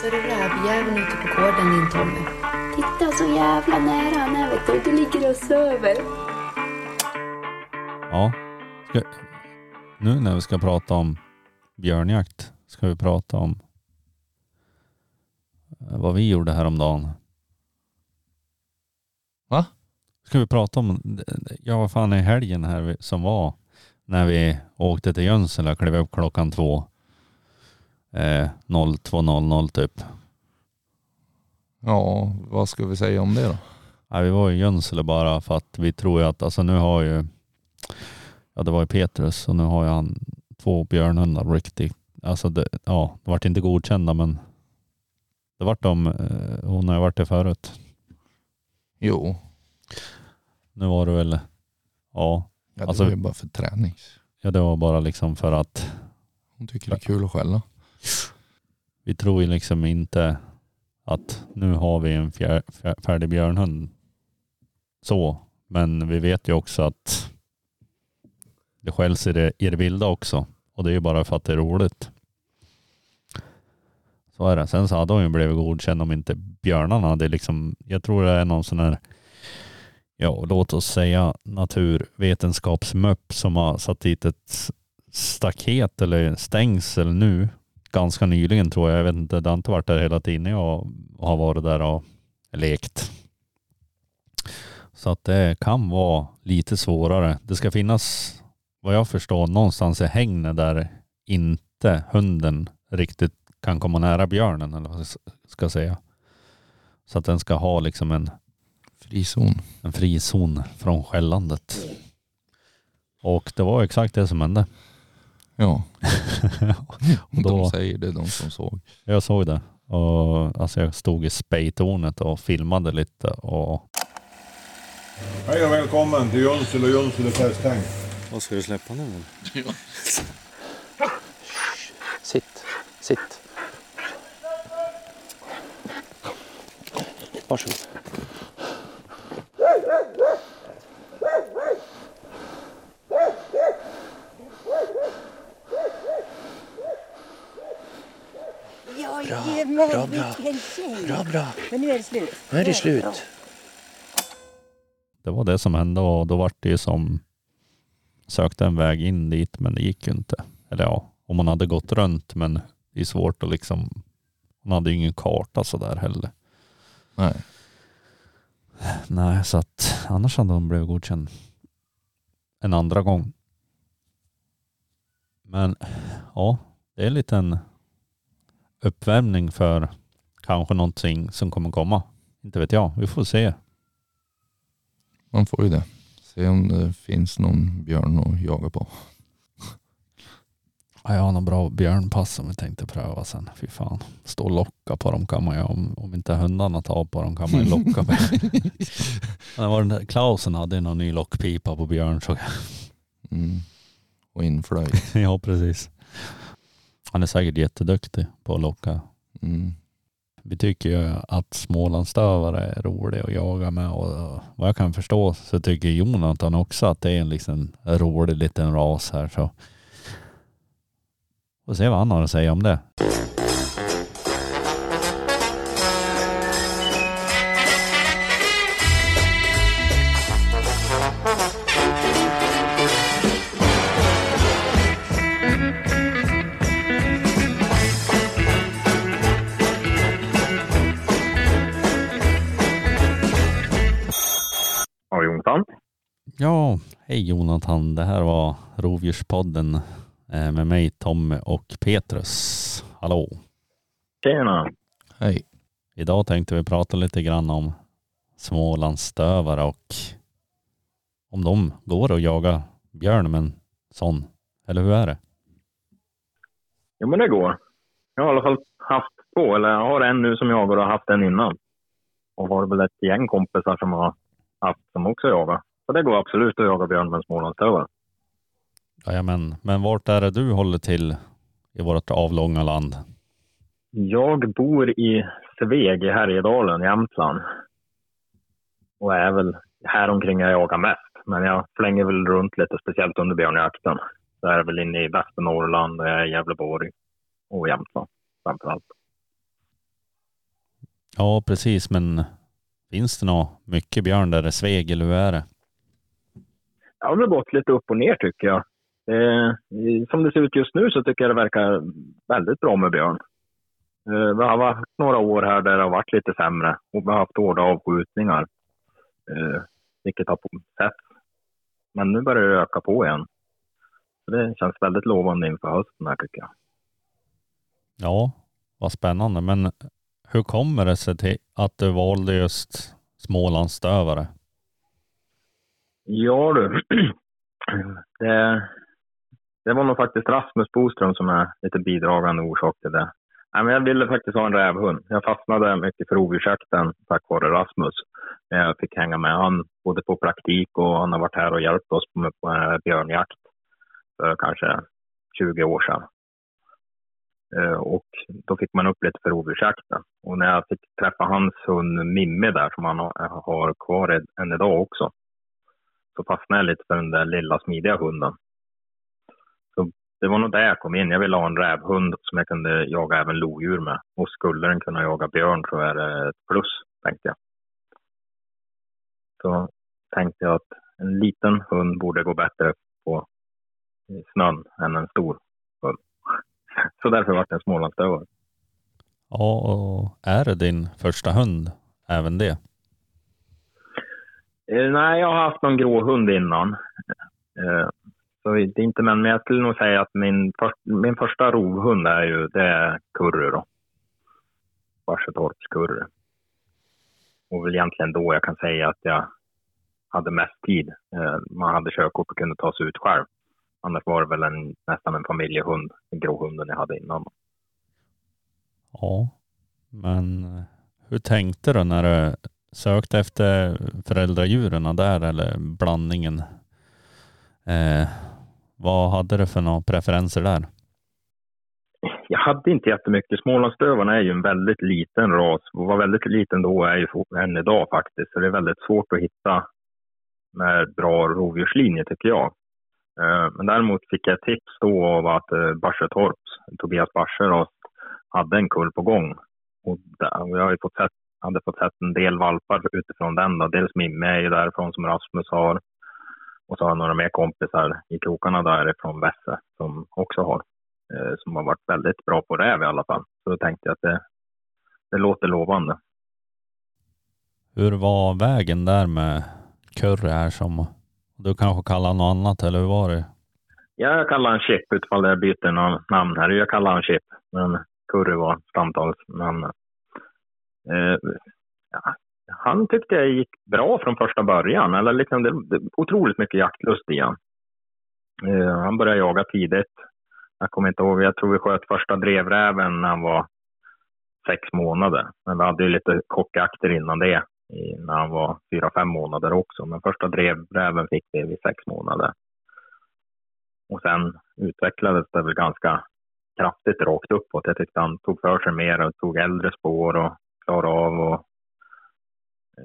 Ser du rävjäveln ute på gården din Tommy? Titta så jävla nära han är vet du. Du ligger och söver. Ja. Ska, nu när vi ska prata om björnjakt ska vi prata om eh, vad vi gjorde häromdagen. Va? Ska vi prata om, ja vad fan är helgen här som var när vi åkte till Jönsele och klev upp klockan två. Eh, 02.00 typ. Ja, vad ska vi säga om det då? Ja, vi var i Jönsele bara för att vi tror ju att, alltså nu har ju, ja det var ju Petrus och nu har ju han två björnhundar riktigt, alltså det, ja, det vart inte godkända men det vart de, eh, hon har ju varit det förut. Jo, Nu var det väl, ja, ja, det Alltså- var ju bara för träning. ja det var bara liksom för att Hon tycker det är kul att skälla vi tror ju liksom inte att nu har vi en fjär, fjär, färdig björnhund så, men vi vet ju också att det skälls i det, i det vilda också och det är ju bara för att det är roligt. Så är det. Sen så hade hon ju blivit godkänd om inte björnarna hade liksom, jag tror det är någon sån här, ja låt oss säga naturvetenskapsmöpp som har satt dit ett staket eller stängsel nu ganska nyligen tror jag. Jag vet inte, det har inte varit där hela tiden jag har varit där och lekt. Så att det kan vara lite svårare. Det ska finnas, vad jag förstår, någonstans i hägnet där inte hunden riktigt kan komma nära björnen eller vad jag ska säga. Så att den ska ha liksom en, Frizon. en frizon från skällandet. Och det var exakt det som hände. Ja, Och då- de säger det de som såg. Jag såg det. Och, alltså jag stod i spejtornet och filmade lite och Hej och välkommen till Junsele och Junsele festhäng. Vad ska du släppa nu? Sitt, sitt. Varsågod. Jag Bra, ger mig bra, bra. Men nu är det slut. Nu är det slut. Det var det som hände och då vart det ju som sökte en väg in dit men det gick ju inte. Eller ja, om man hade gått runt men det är svårt att liksom hon hade ju ingen karta sådär heller. Nej. Nej, så att annars hade hon blivit godkänd en andra gång. Men ja, det är en liten uppvärmning för kanske någonting som kommer komma. Inte vet jag, vi får se. Man får ju det. Se om det finns någon björn att jaga på. Ja, Jag har någon bra björnpass som vi tänkte pröva sen. Fy fan. Stå och locka på dem kan man ju. Om, om inte hundarna tar på dem kan man ju locka med. det var den där, Klausen hade ju någon ny lockpipa på björn. Så, Mm. Och inflöjd. ja, precis. Han är säkert jätteduktig på att locka. Mm. Vi tycker ju att smålandsstövare är roliga att jaga med och vad jag kan förstå så tycker Jonathan också att det är en liksom rolig liten ras här. Så får se vad han har att säga om det. Ja, hej Jonathan. Det här var Rovdjurspodden eh, med mig Tommy och Petrus. Hallå. Tjena. Hej. Idag tänkte vi prata lite grann om Smålandsstövare och om de går att jaga björn med en sån. Eller hur är det? Jo, men det går. Jag har i alla fall haft två, eller jag har en nu som jagar och har haft en innan. Och har väl ett gäng kompisar som har haft som också jagar. Så det går absolut att jaga björn med en smålandsstövare. Jajamän. Men vart är det du håller till i vårt avlånga land? Jag bor i Sveg i Härjedalen, Jämtland. Och är väl här omkring jag jagar mest. Men jag flänger väl runt lite, speciellt under björnjakten. Så är jag väl inne i Västernorrland, och jag är i Gävleborg och Jämtland framför allt. Ja, precis. Men finns det nå mycket björn där det sveg eller hur är det? Det har väl gått lite upp och ner tycker jag. Eh, som det ser ut just nu så tycker jag det verkar väldigt bra med björn. Eh, vi har haft några år här där det har varit lite sämre och vi har haft hårda avskjutningar. Eh, vilket har sett. Men nu börjar det öka på igen. Så det känns väldigt lovande inför hösten här tycker jag. Ja, vad spännande. Men hur kommer det sig till att du valde just Smålandsstövare? Ja du, det, det var nog faktiskt Rasmus Boström som är lite bidragande orsak till det. Nej, men jag ville faktiskt ha en rävhund. Jag fastnade mycket för rovdjursjakten tack vare Rasmus. Jag fick hänga med han både på praktik och han har varit här och hjälpt oss med på björnjakt för kanske 20 år sedan. Eh, och då fick man upp lite för rovdjursjakten. Och när jag fick träffa hans hund Mimmi, där, som han har kvar än idag också, så fastnade jag lite för den där lilla smidiga hunden. Så det var nog där jag kom in. Jag ville ha en rävhund som jag kunde jaga även lodjur med. Och skulle den kunna jaga björn så är det ett plus, tänkte jag. Så tänkte jag att en liten hund borde gå bättre på snön än en stor hund. Så därför var det en smålandsstövare. Ja, och är det din första hund även det? Eh, nej, jag har haft någon grå hund innan. Eh, så det är inte, men jag skulle nog säga att min, för, min första rovhund är ju det är Kurre då. Varsetorps Kurre. Och väl egentligen då jag kan säga att jag hade mest tid. Eh, man hade körkort och kunde ta sig ut själv. Annars var det väl en, nästan en familjehund, den gråhunden jag hade innan. Ja, men eh, hur tänkte du när du Sökt efter föräldradjuren där eller blandningen? Eh, vad hade du för några preferenser där? Jag hade inte jättemycket. Smålandsdövarna är ju en väldigt liten ras och var väldigt liten då är ju än idag faktiskt. Så det är väldigt svårt att hitta med bra rovdjurslinjer tycker jag. Eh, men däremot fick jag tips då av att eh, Barsetorps, Tobias Barse hade en kull på gång. Och jag har ju fått sett, hade fått sett en del valpar utifrån den. Då. Dels Mimme är ju därifrån som Rasmus har. Och så har jag några mer kompisar i krokarna därifrån Vässe som också har. Eh, som har varit väldigt bra på räv i alla fall. Så då tänkte jag att det, det låter lovande. Hur var vägen där med Curry här som du kanske kallar något annat, eller hur var det? Ja, jag kallar han Chip utifall jag byter namn här. Jag kallar han Chip, men Curry var stamtalsnamnet. Eh, ja, han tyckte jag gick bra från första början. Eller liksom det, det, otroligt mycket jaktlust i han. Eh, han började jaga tidigt. Jag kommer inte ihåg, jag tror vi sköt första drevräven när han var sex månader. Men vi hade ju lite kockjakter innan det när han var fyra, fem månader också. Men första drevräven fick vi vid sex månader. Och sen utvecklades det väl ganska kraftigt rakt uppåt. Jag tyckte han tog för sig mer och tog äldre spår och klarade av och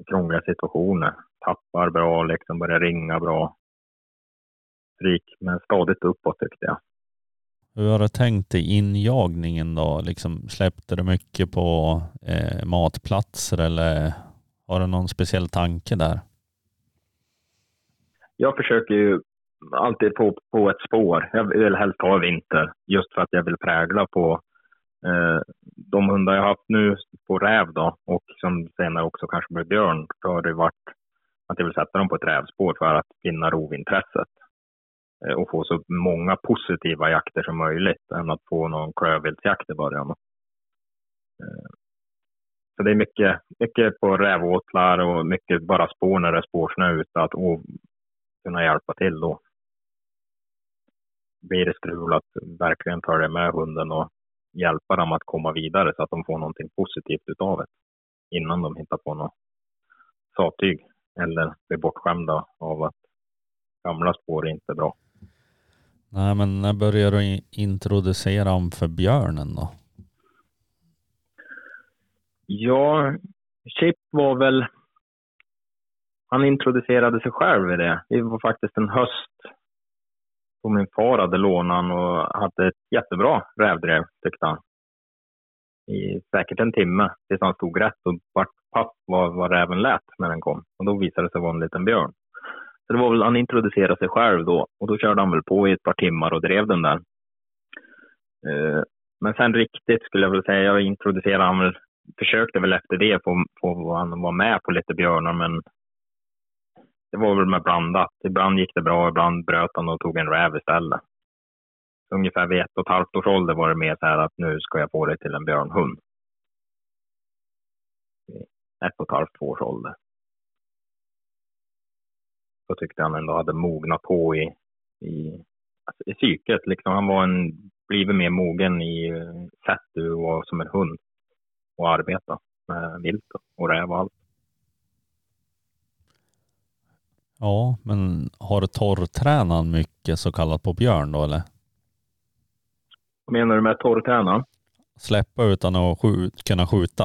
krångliga situationer. Tappar bra, liksom börjar ringa bra. Rik, men stadigt uppåt tyckte jag. Hur har du tänkt i injagningen då? Liksom, släppte du mycket på eh, matplatser eller har du någon speciell tanke där? Jag försöker ju alltid på, på ett spår. Jag vill helst ha vinter just för att jag vill prägla på Eh, de hundar jag har haft nu på räv då och som senare också kanske blev björn. Då har det varit att jag vill sätta dem på ett rävspår för att finna rovintresset eh, och få så många positiva jakter som möjligt än att få någon klövviltsjakt i början. Eh, så det är mycket, mycket på rävåtlar och mycket bara spår när det är spårsnö ute att och kunna hjälpa till då. Blir det strul att verkligen följa med hunden och hjälpa dem att komma vidare så att de får någonting positivt utav det innan de hittar på något sattyg eller blir bortskämda av att gamla spår är inte bra. Nej, men när börjar du introducera dem för björnen då? Ja, Chip var väl... Han introducerade sig själv i det. Det var faktiskt en höst då min far hade lånat och hade ett jättebra rävdrev tyckte han. i säkert en timme tills han stod rätt och vart pass vad, vad räven lät när den kom. Och då visade det sig vara en liten björn. Så det var väl, han introducerade sig själv då och då körde han väl på i ett par timmar och drev den där. Eh, men sen riktigt skulle jag väl säga, jag introducerade han väl, försökte väl efter det få, få han vara med på lite björnar men det var väl med blandat. Ibland gick det bra, ibland bröt han och tog en räv istället. Ungefär vid ett och ett halvt års ålder var det mer så här att nu ska jag få dig till en björnhund. Ett och ett halvt, två års ålder. Så tyckte han ändå hade mognat på i, i, alltså i psyket. Liksom han var en, blivit mer mogen i eh, sätt du var som en hund och arbeta med vilt och räv och allt. Ja, men har du torrtränat mycket så kallat på björn då eller? Vad menar du med torrträna? Släppa utan att skjut, kunna skjuta?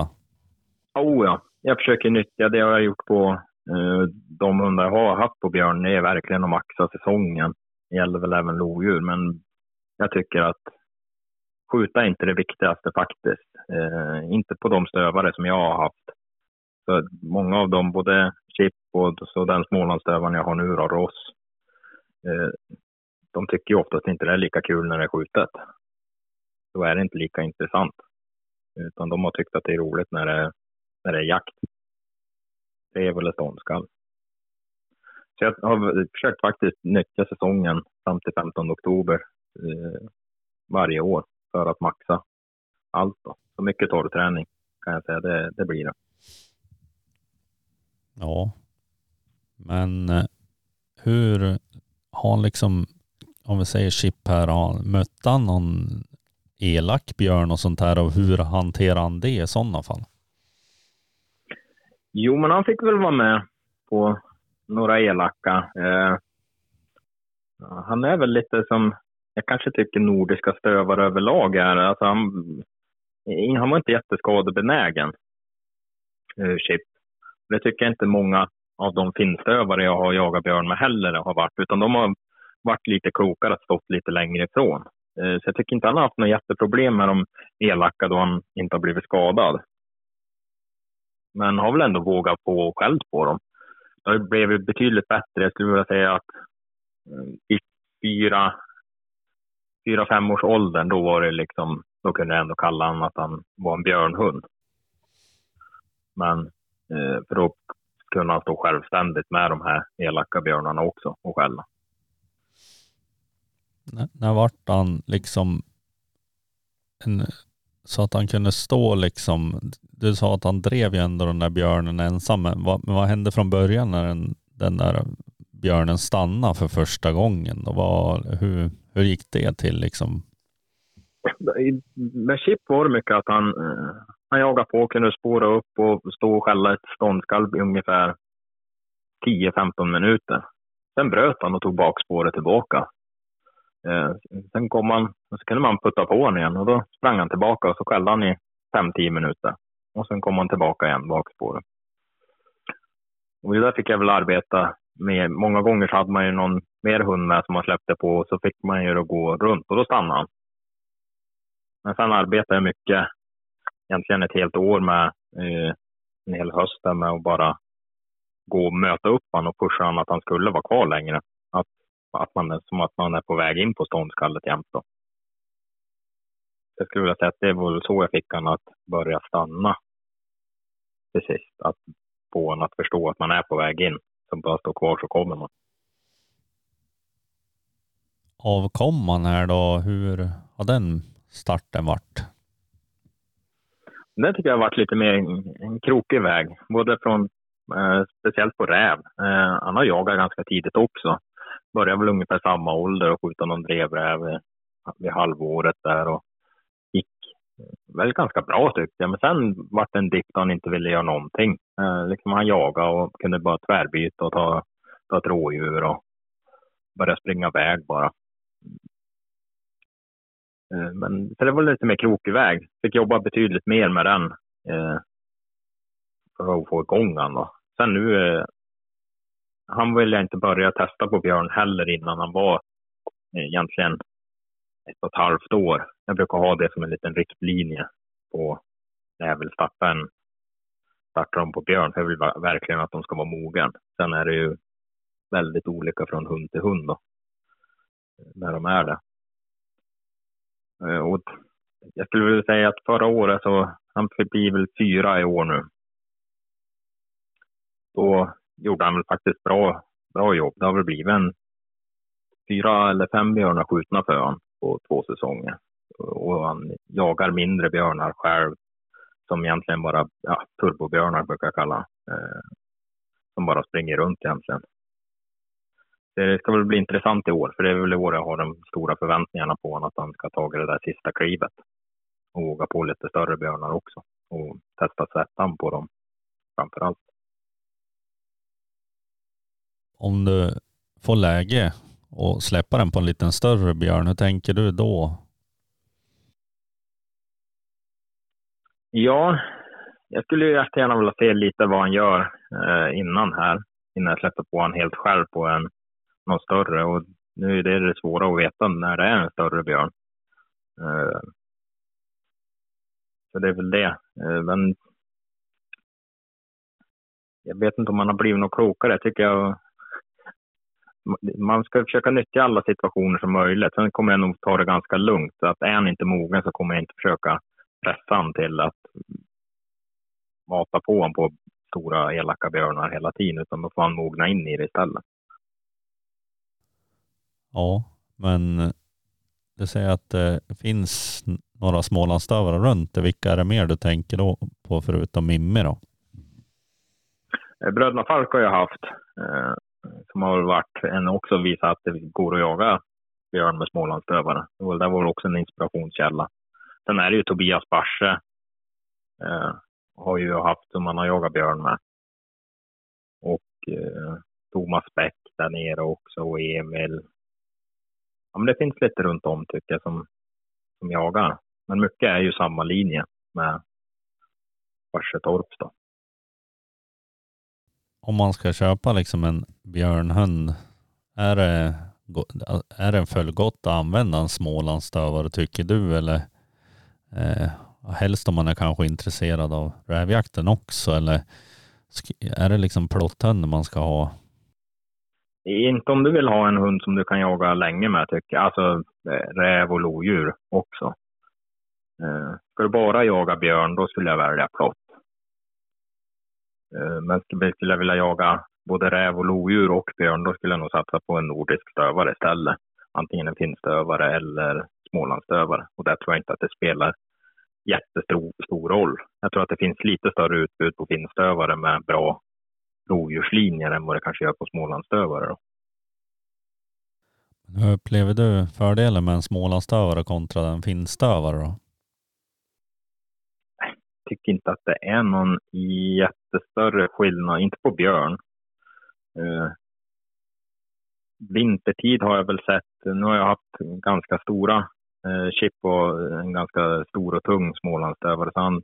Oh ja, jag försöker nyttja det jag har gjort på eh, de hundar jag har haft på björn. Det är verkligen att maxa säsongen. Det gäller väl även lodjur, men jag tycker att skjuta är inte det viktigaste faktiskt. Eh, inte på de stövare som jag har haft. Så många av dem, både chip och så den smålandsstövaren jag har nu, då, Ross, eh, de tycker ju oftast inte det är lika kul när det är skjutet. Då är det inte lika intressant. Utan de har tyckt att det är roligt när det, när det är jakt. Rev eller ståndskall. Så jag har försökt faktiskt nyttja säsongen fram till 15 oktober eh, varje år för att maxa allt. Då. Så mycket torrträning kan jag säga, det, det blir det. Ja. Men eh, hur har liksom, om vi säger Chip här, har mött han någon elak björn och sånt här och hur hanterar han det i sådana fall? Jo, men han fick väl vara med på några elaka. Eh, han är väl lite som, jag kanske tycker nordiska stövare överlag är. Alltså han, eh, han var inte jätteskadebenägen, eh, Chip. Det tycker jag inte många av de finstövare jag har jagat björn med heller har varit, utan de har varit lite klokare, och stått lite längre ifrån. Eh, så jag tycker inte han har haft några jätteproblem med de elaka då han inte har blivit skadad. Men har väl ändå vågat på och skällt på dem. Det blev betydligt bättre. Jag skulle vilja säga att eh, i fyra, fyra fem års åldern, då var det liksom, då kunde jag ändå kalla honom att han var en björnhund. Men eh, för då kunde han stå självständigt med de här elaka björnarna också och skälla. När, när vart han liksom en, så att han kunde stå liksom, du sa att han drev ju ändå den där björnen ensam, men vad, men vad hände från början när den, den där björnen stannade för första gången? Och vad, hur, hur gick det till liksom? Med Chip var det mycket att han, eh, han jagade på, kunde spåra upp och stå och skälla ett ståndskall i ungefär 10-15 minuter. Sen bröt han och tog bakspåret tillbaka. Eh, sen kom han, och så kunde man putta på honom igen och då sprang han tillbaka och så skällde han i 5-10 minuter. Och sen kom han tillbaka igen bakspåret. Och det där fick jag väl arbeta med. Många gånger så hade man ju någon mer hund med som man släppte på och så fick man ju gå runt och då stannade han. Men sen arbetade jag mycket, egentligen ett helt år med, eh, en hel höst med att bara gå och möta upp honom och pusha honom att han skulle vara kvar längre. Att, att man, som att man är på väg in på ståndskallet jämt då. Jag skulle vilja säga att det var så jag fick honom att börja stanna. Till sist. Att få honom att förstå att man är på väg in. Så bara stå kvar så kommer man. Avkomman här då, hur har den starten varit? Det tycker jag har varit lite mer en, en krokig väg. Både från, eh, speciellt på räv. Eh, han har jagat ganska tidigt också. Började väl ungefär samma ålder och skjuta någon drevräv vid, vid halvåret där och gick eh, väl ganska bra tyckte jag. Men sen vart det en dipp där han inte ville göra någonting. Eh, liksom han jagade och kunde bara tvärbyta och ta, ta ett rådjur och börja springa iväg bara. Eh, men så det var lite mer krokig väg. Fick jobba betydligt mer med den eh, för att få igång den. då. Sen nu, eh, han ville jag inte börja testa på Björn heller innan han var eh, egentligen ett och ett halvt år. Jag brukar ha det som en liten riktlinje på när jag vill starta en starta dem på björn, för jag vill verkligen att de ska vara mogen. Sen är det ju väldigt olika från hund till hund då, när de är det. Eh, och jag skulle vilja säga att förra året så, han blir väl fyra i år nu. Då gjorde han väl faktiskt bra, bra jobb. Det har väl blivit en fyra eller fem björnar skjutna för honom på två säsonger. Och han jagar mindre björnar själv som egentligen bara, ja, turbobjörnar brukar jag kalla eh, som bara springer runt egentligen. Det ska väl bli intressant i år, för det är väl i år jag har de stora förväntningarna på honom, att han ska ta det där sista klivet och våga på lite större björnar också och testa sättan på dem framför allt. Om du får läge och släppa den på en liten större björn, hur tänker du då? Ja, jag skulle ju jättegärna vilja se lite vad han gör eh, innan här, innan jag släpper på honom helt själv på en någon större. Och nu är det det svåra att veta när det är en större björn. Eh, så det är väl det. Eh, men jag vet inte om man har blivit något klokare. Tycker jag man ska försöka nyttja alla situationer som möjligt. Sen kommer jag nog ta det ganska lugnt. Så att är han inte mogen så kommer jag inte försöka pressa honom till att mata på honom på stora elaka björnar hela tiden, utan då får han mogna in i det istället. Ja, men du säger att eh, det finns några Smålandsstövare runt det. Vilka är det mer du tänker då på förutom Mimmi då? Eh, Bröderna Falk har jag haft, eh, som har väl varit en också visat att det går att jaga björn med Smålandsstövare. Det var- Det var också en inspirationskälla. Sen är det ju Tobias Barse, eh, har ju haft som man har jagat björn med. Och eh, Thomas Bäck där nere också och Emil. Ja, men det finns lite runt om tycker jag som, som jagar. Men mycket är ju samma linje med Barsetorps då. Om man ska köpa liksom en björnhund, är det, är det fullgott att använda en Smålandsstövare tycker du? Eller eh, helst om man är kanske intresserad av rävjakten också? Eller är det liksom plotthund man ska ha? Inte om du vill ha en hund som du kan jaga länge med tycker jag. Alltså eh, räv och lodjur också. Eh, Ska du bara jaga björn, då skulle jag välja plott. Eh, Men skulle skulle jag vilja jaga både räv och lodjur och björn, då skulle jag nog satsa på en nordisk stövare istället. Antingen en finstövare eller smålandsstövare. Och där tror jag inte att det spelar jättestor stor roll. Jag tror att det finns lite större utbud på finstövare med bra rovdjurslinjer än vad det kanske gör på smålandsstövare. Då. Hur upplever du fördelen med en Smålandsstövare kontra en finstövare då? tycker inte att det är någon jättestörre skillnad, inte på björn. Eh, vintertid har jag väl sett, nu har jag haft ganska stora eh, chip och en ganska stor och tung smålandsstövare, så han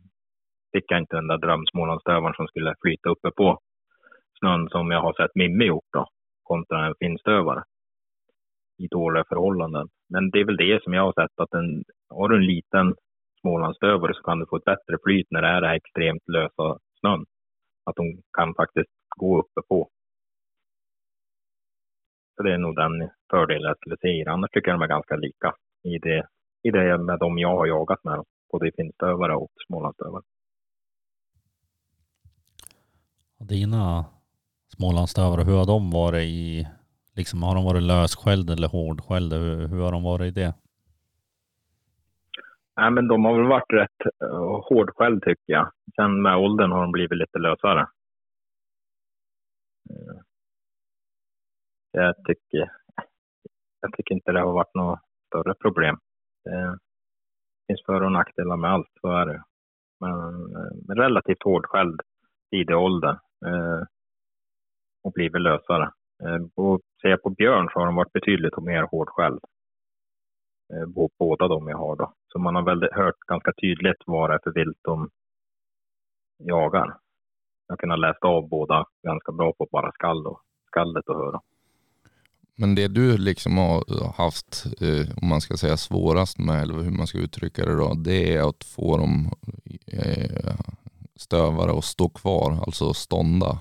fick jag inte den där drömsmålandsstövaren som skulle flyta uppe på snön som jag har sett Mimmi gjort då, kontra en finstövare i dåliga förhållanden. Men det är väl det som jag har sett, att en, har du en liten Smålandsstövare så kan du få ett bättre flyt när det är det här extremt lösa snön. Att de kan faktiskt gå uppe på. Så det är nog den fördelen jag skulle se i det. Annars tycker jag de är ganska lika i det, i det med de jag har jagat med. Både finstövare och Smålandsstövare. Dina Smålandsstövare, hur har de varit i, liksom har de varit lösskällda eller hårdskällda? Hur, hur har de varit i det? Nej, men de har väl varit rätt hårdskällda hårdskälld tycker jag. Sen med åldern har de blivit lite lösare. Eh, jag tycker, jag tycker inte det har varit något större problem. Det finns för och nackdelar med allt, så är det. Men, men relativt hårdskälld tidig ålder eh, och blivit lösare. Eh, och ser jag på björn så har de varit betydligt mer hård själv. Eh, på båda de jag har då. Så man har väl hört ganska tydligt vad det är för vilt de jagar. Jag har kunnat läsa av båda ganska bra på bara skall och, skallet och höra. Men det du liksom har eh, haft, om man ska säga svårast med, eller hur man ska uttrycka det då, det är att få dem stövare att stå kvar, alltså stånda.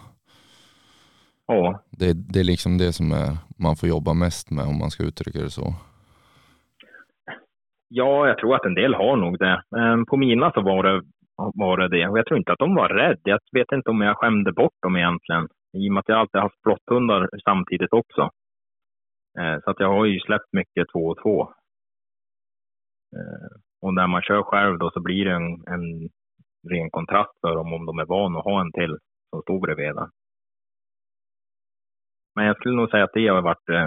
Ja, Det, det är liksom det som är, man får jobba mest med om man ska uttrycka det så. Ja, jag tror att en del har nog det. Men På mina så var det, var det det. Och jag tror inte att de var rädda. Jag vet inte om jag skämde bort dem egentligen. I och med att jag alltid haft flotthundar samtidigt också. Eh, Så att jag har ju släppt mycket två och två. Eh, Och när man kör själv då så blir det en, en ren kontrast för dem om de är van att ha en till som står bredvid. Men jag skulle nog säga att det har varit eh,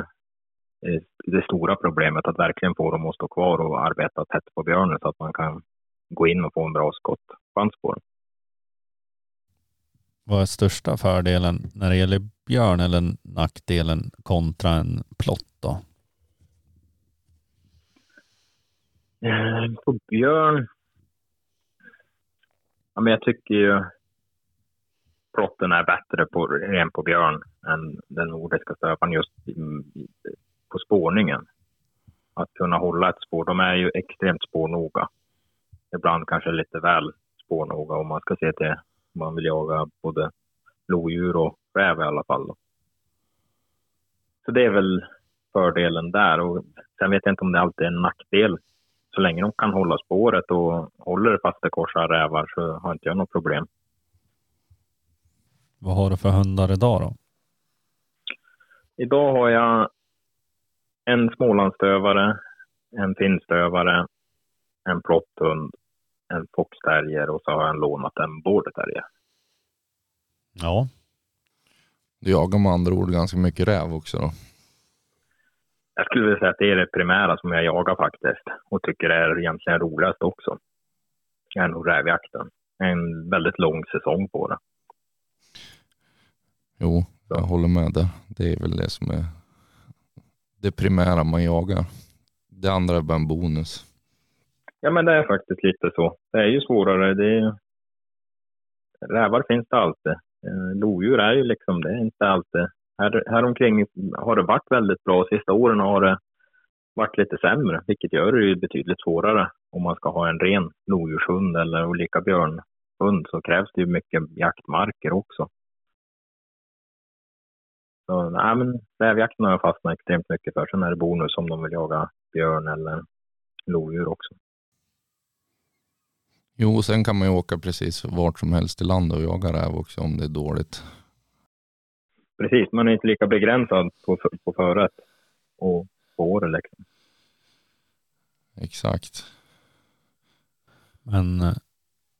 eh, det stora problemet att verkligen få dem att stå kvar och arbeta tätt på björnen så att man kan gå in och få en bra skottchans på dem. Vad är största fördelen när det gäller björn eller nackdelen kontra en plott då? Eh, På björn? Ja, men jag tycker ju plotten är bättre på, ren på björn än den nordiska stövaren just på spårningen. Att kunna hålla ett spår. De är ju extremt spårnoga. Ibland kanske lite väl spårnoga om man ska se till om man vill jaga både lodjur och räv i alla fall. Då. Så det är väl fördelen där. Och sen vet jag inte om det alltid är en nackdel. Så länge de kan hålla spåret och håller fast det korsar rävar så har inte jag något problem. Vad har du för hundar idag då? Idag har jag en smålandsstövare, en finstövare, en plotthund, en foxterrier och så har jag lånat en border terrier. Ja, Du jagar med andra ord ganska mycket räv också då. Jag skulle vilja säga att det är det primära som jag jagar faktiskt och tycker är egentligen roligast också. Det är nog rävjakten. En väldigt lång säsong på det. Jo, jag håller med där. Det är väl det som är det primära man jagar. Det andra är bara en bonus. Ja, men det är faktiskt lite så. Det är ju svårare. Det är... Rävar finns det alltid. Eh, Lodjur är ju liksom, det är inte alltid. Här, här omkring har det varit väldigt bra. Sista åren har det varit lite sämre, vilket gör det ju betydligt svårare. Om man ska ha en ren lodjurshund eller olika björnhund så krävs det ju mycket jaktmarker också. Så nej, men rävjakten har jag fastnat extremt mycket för. Sen är det bonus om de vill jaga björn eller lodjur också. Jo, sen kan man ju åka precis vart som helst i landet och jaga räv också om det är dåligt. Precis, man är inte lika begränsad på, på föret och på året. Liksom. Exakt. men eh,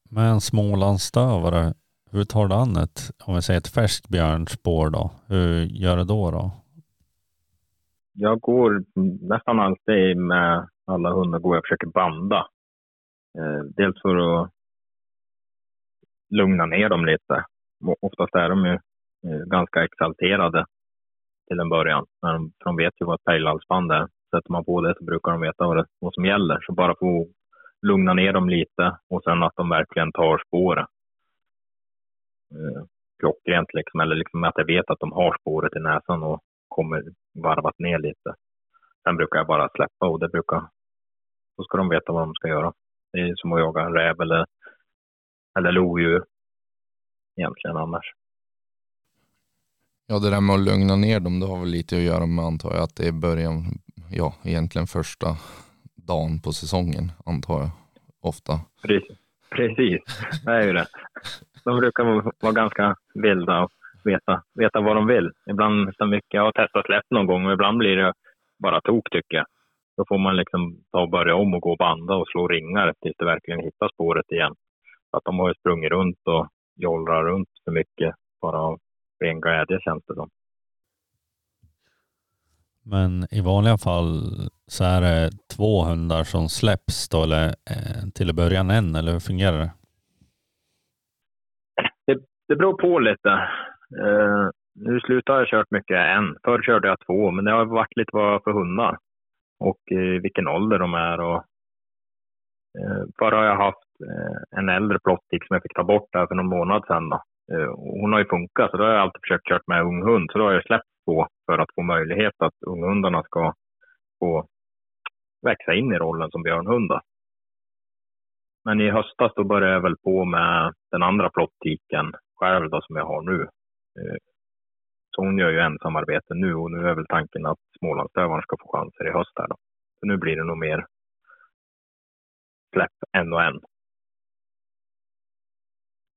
med en smålandsstövare, hur tar du an ett, om vi säger ett färskt björnspår då? Hur gör du då då? Jag går nästan alltid med alla hundar går jag och försöker banda. Eh, dels för att lugna ner dem lite. Oftast är de ju eh, ganska exalterade till en början. När de, för de vet ju vad ett pejlhalsband är. Sätter man på det så brukar de veta vad, det, vad som gäller. Så bara få lugna ner dem lite och sen att de verkligen tar spåret. Eh, klockrent liksom, eller liksom att jag vet att de har spåret i näsan och kommer varvat ner lite. Sen brukar jag bara släppa och det brukar, då ska de veta vad de ska göra. Det är som att jaga en räv eller, eller lodjur egentligen annars. Ja, det där med att lugna ner dem, det har väl lite att göra med antar jag att det är början, ja egentligen första dagen på säsongen antar jag ofta. Precis, Precis. det är ju det. De brukar vara- ganska vilda och veta, veta vad de vill. Ibland nästan mycket. Jag har testat lätt någon gång och ibland blir det bara tok tycker jag. Då får man liksom ta och börja om och gå och banda och slå ringar tills det verkligen hittar spåret igen. Så att de har ju sprungit runt och jollrar runt för mycket bara av ren glädje känns det som. Men i vanliga fall så är det två hundar som släpps då eller eh, till att början en eller hur fungerar det? Det beror på lite. Eh, nu slutar jag kört mycket en. Förr körde jag två, men det har varit lite vad för hundar. Och eh, vilken ålder de är. Och, eh, förr har jag haft eh, en äldre plottik som jag fick ta bort där för någon månad sedan. Då. Eh, hon har ju funkat, så då har jag alltid försökt kört med ung hund. Så då har jag släppt på för att få möjlighet att unghundarna ska få växa in i rollen som björnhundar. Men i höstas då började jag väl på med den andra plottiken själv då som jag har nu. Eh, så hon gör ju ensamarbete nu och nu är väl tanken att Smålandsdövaren ska få chanser i höst här då. Så nu blir det nog mer släpp en och en.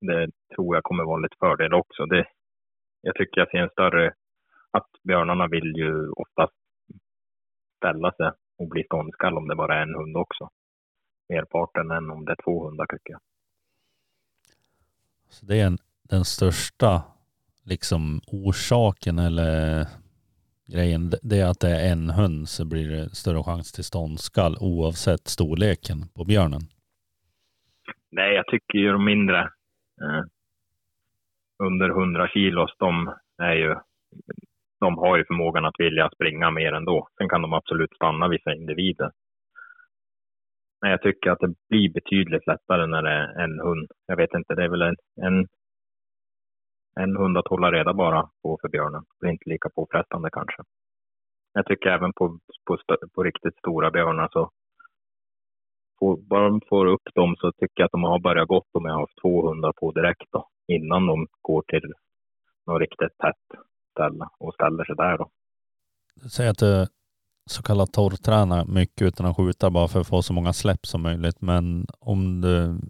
Det tror jag kommer vara lite fördel också. Det, jag tycker jag ser en större, att björnarna vill ju oftast ställa sig och bli ståndskall om det bara är en hund också. Merparten än om det är två hundar tycker jag. Så det är en, den största liksom orsaken eller grejen, det- är att det är en hund så blir det större chans till ståndskall oavsett storleken på björnen. Nej, jag tycker ju de mindre eh, under 100 kilos, de är ju de har ju förmågan att vilja springa mer ändå. Sen kan de absolut stanna vissa individer. Men jag tycker att det blir betydligt lättare när det är en hund. Jag vet inte, det är väl en, en, en hund att hålla reda bara på för björnen. Det är inte lika påfrestande kanske. Jag tycker även på, på, på riktigt stora björnar så får, bara de får upp dem så tycker jag att de har börjat gott om jag har haft två hundar på direkt då. Innan de går till något riktigt tätt ställe och ställer sig där då. Du säger att du så kallat torrtränar mycket utan att skjuta bara för att få så många släpp som möjligt. Men om du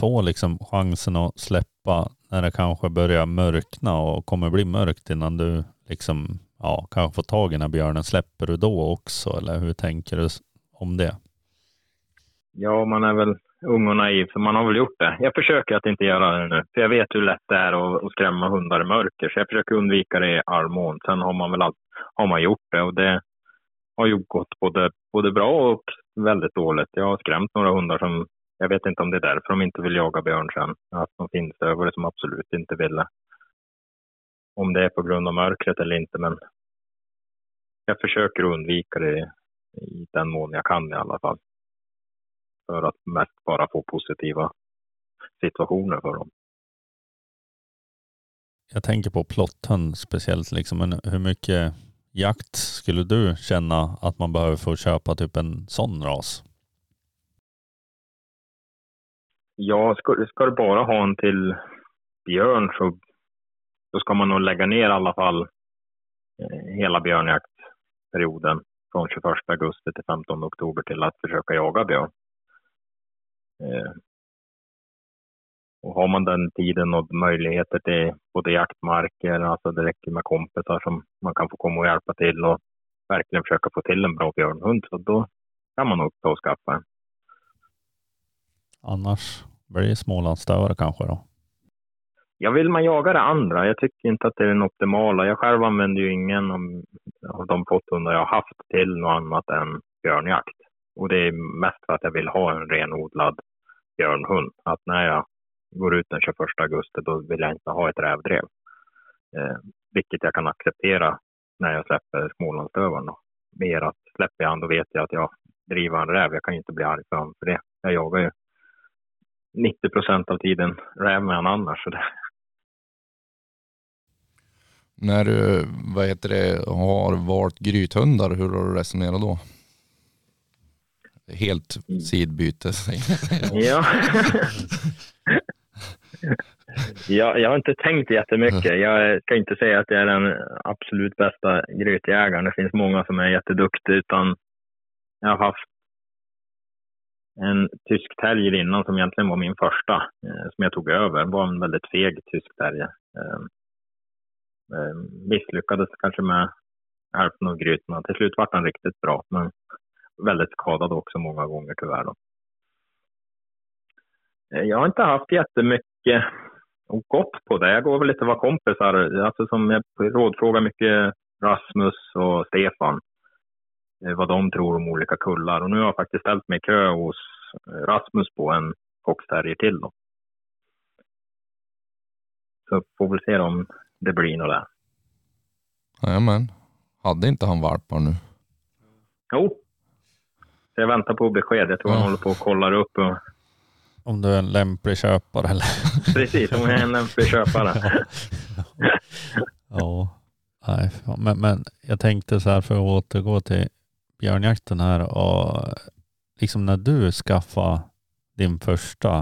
får liksom chansen att släppa när det kanske börjar mörkna och kommer bli mörkt innan du liksom ja, kanske får tag i den här björnen. Släpper du då också eller hur tänker du om det? Ja, man är väl ung och naiv, så man har väl gjort det. Jag försöker att inte göra det nu, för jag vet hur lätt det är att, att skrämma hundar i mörker, så jag försöker undvika det i all mån. Sen har man väl allt, har man gjort det och det har ju gått både, både bra och väldigt dåligt. Jag har skrämt några hundar som, jag vet inte om det är därför de inte vill jaga björn sen, att de finns över som absolut inte ville. Om det är på grund av mörkret eller inte, men jag försöker undvika det i den mån jag kan i alla fall för att mest bara få positiva situationer för dem. Jag tänker på plotthund speciellt liksom, men hur mycket jakt skulle du känna att man behöver för att köpa typ en sån ras? Ja, ska, ska du bara ha en till björn så då ska man nog lägga ner i alla fall eh, hela björnjaktperioden från 21 augusti till 15 oktober till att försöka jaga björn. Eh, och har man den tiden och möjligheter till både jaktmarker, alltså det räcker med kompisar som man kan få komma och hjälpa till och verkligen försöka få till en bra björnhund, så då kan man nog ta och skaffa en. Annars blir det Smålandsstövare kanske då. Ja, vill man jaga det andra? Jag tycker inte att det är den optimala. Jag själv använder ju ingen av, de potthundar jag har haft till något annat än björnjakt. Och det är mest för att jag vill ha en renodlad björnhund. Att när jag går ut den 21 augusti, då vill jag inte ha ett rävdrev. Eh, vilket jag kan acceptera när jag släpper Smålandsstövaren. Mer att släpper jag han, då vet jag att jag driver en räv. Jag kan ju inte bli arg för honom för det. Jag jagar ju 90 procent av tiden räv med han annars. Så det, När du vad heter det, har valt grythundar, hur har du resonerat då? Helt sidbyte. Ja. ja, jag har inte tänkt jättemycket. Jag ska inte säga att jag är den absolut bästa grytjägaren. Det finns många som är jätteduktiga, utan jag har haft en tysk terrier innan som egentligen var min första, eh, som jag tog över. Det var en väldigt feg tysk terrier. Eh, eh, misslyckades kanske med hälften av grytorna. Till slut var han riktigt bra, men väldigt skadad också många gånger tyvärr. Då. Eh, Jag har inte haft jättemycket och gått på det. Jag går väl lite vad kompisar, alltså som jag rådfrågar mycket Rasmus och Stefan vad de tror om olika kullar. Och nu har jag faktiskt ställt mig i kö hos eh, Rasmus på en foxterrier till då. Så får väl se om det blir något där. Jajamän. Hade inte han valpar nu? Jo. Så jag väntar på besked. Jag tror han Ja. håller på och kollar upp. Och... Om du är en lämplig köpare eller? Precis, om jag är en lämplig köpare. ja. Nej, fan. men, men jag tänkte så här för att återgå till björnjakten här och liksom när du skaffade din första,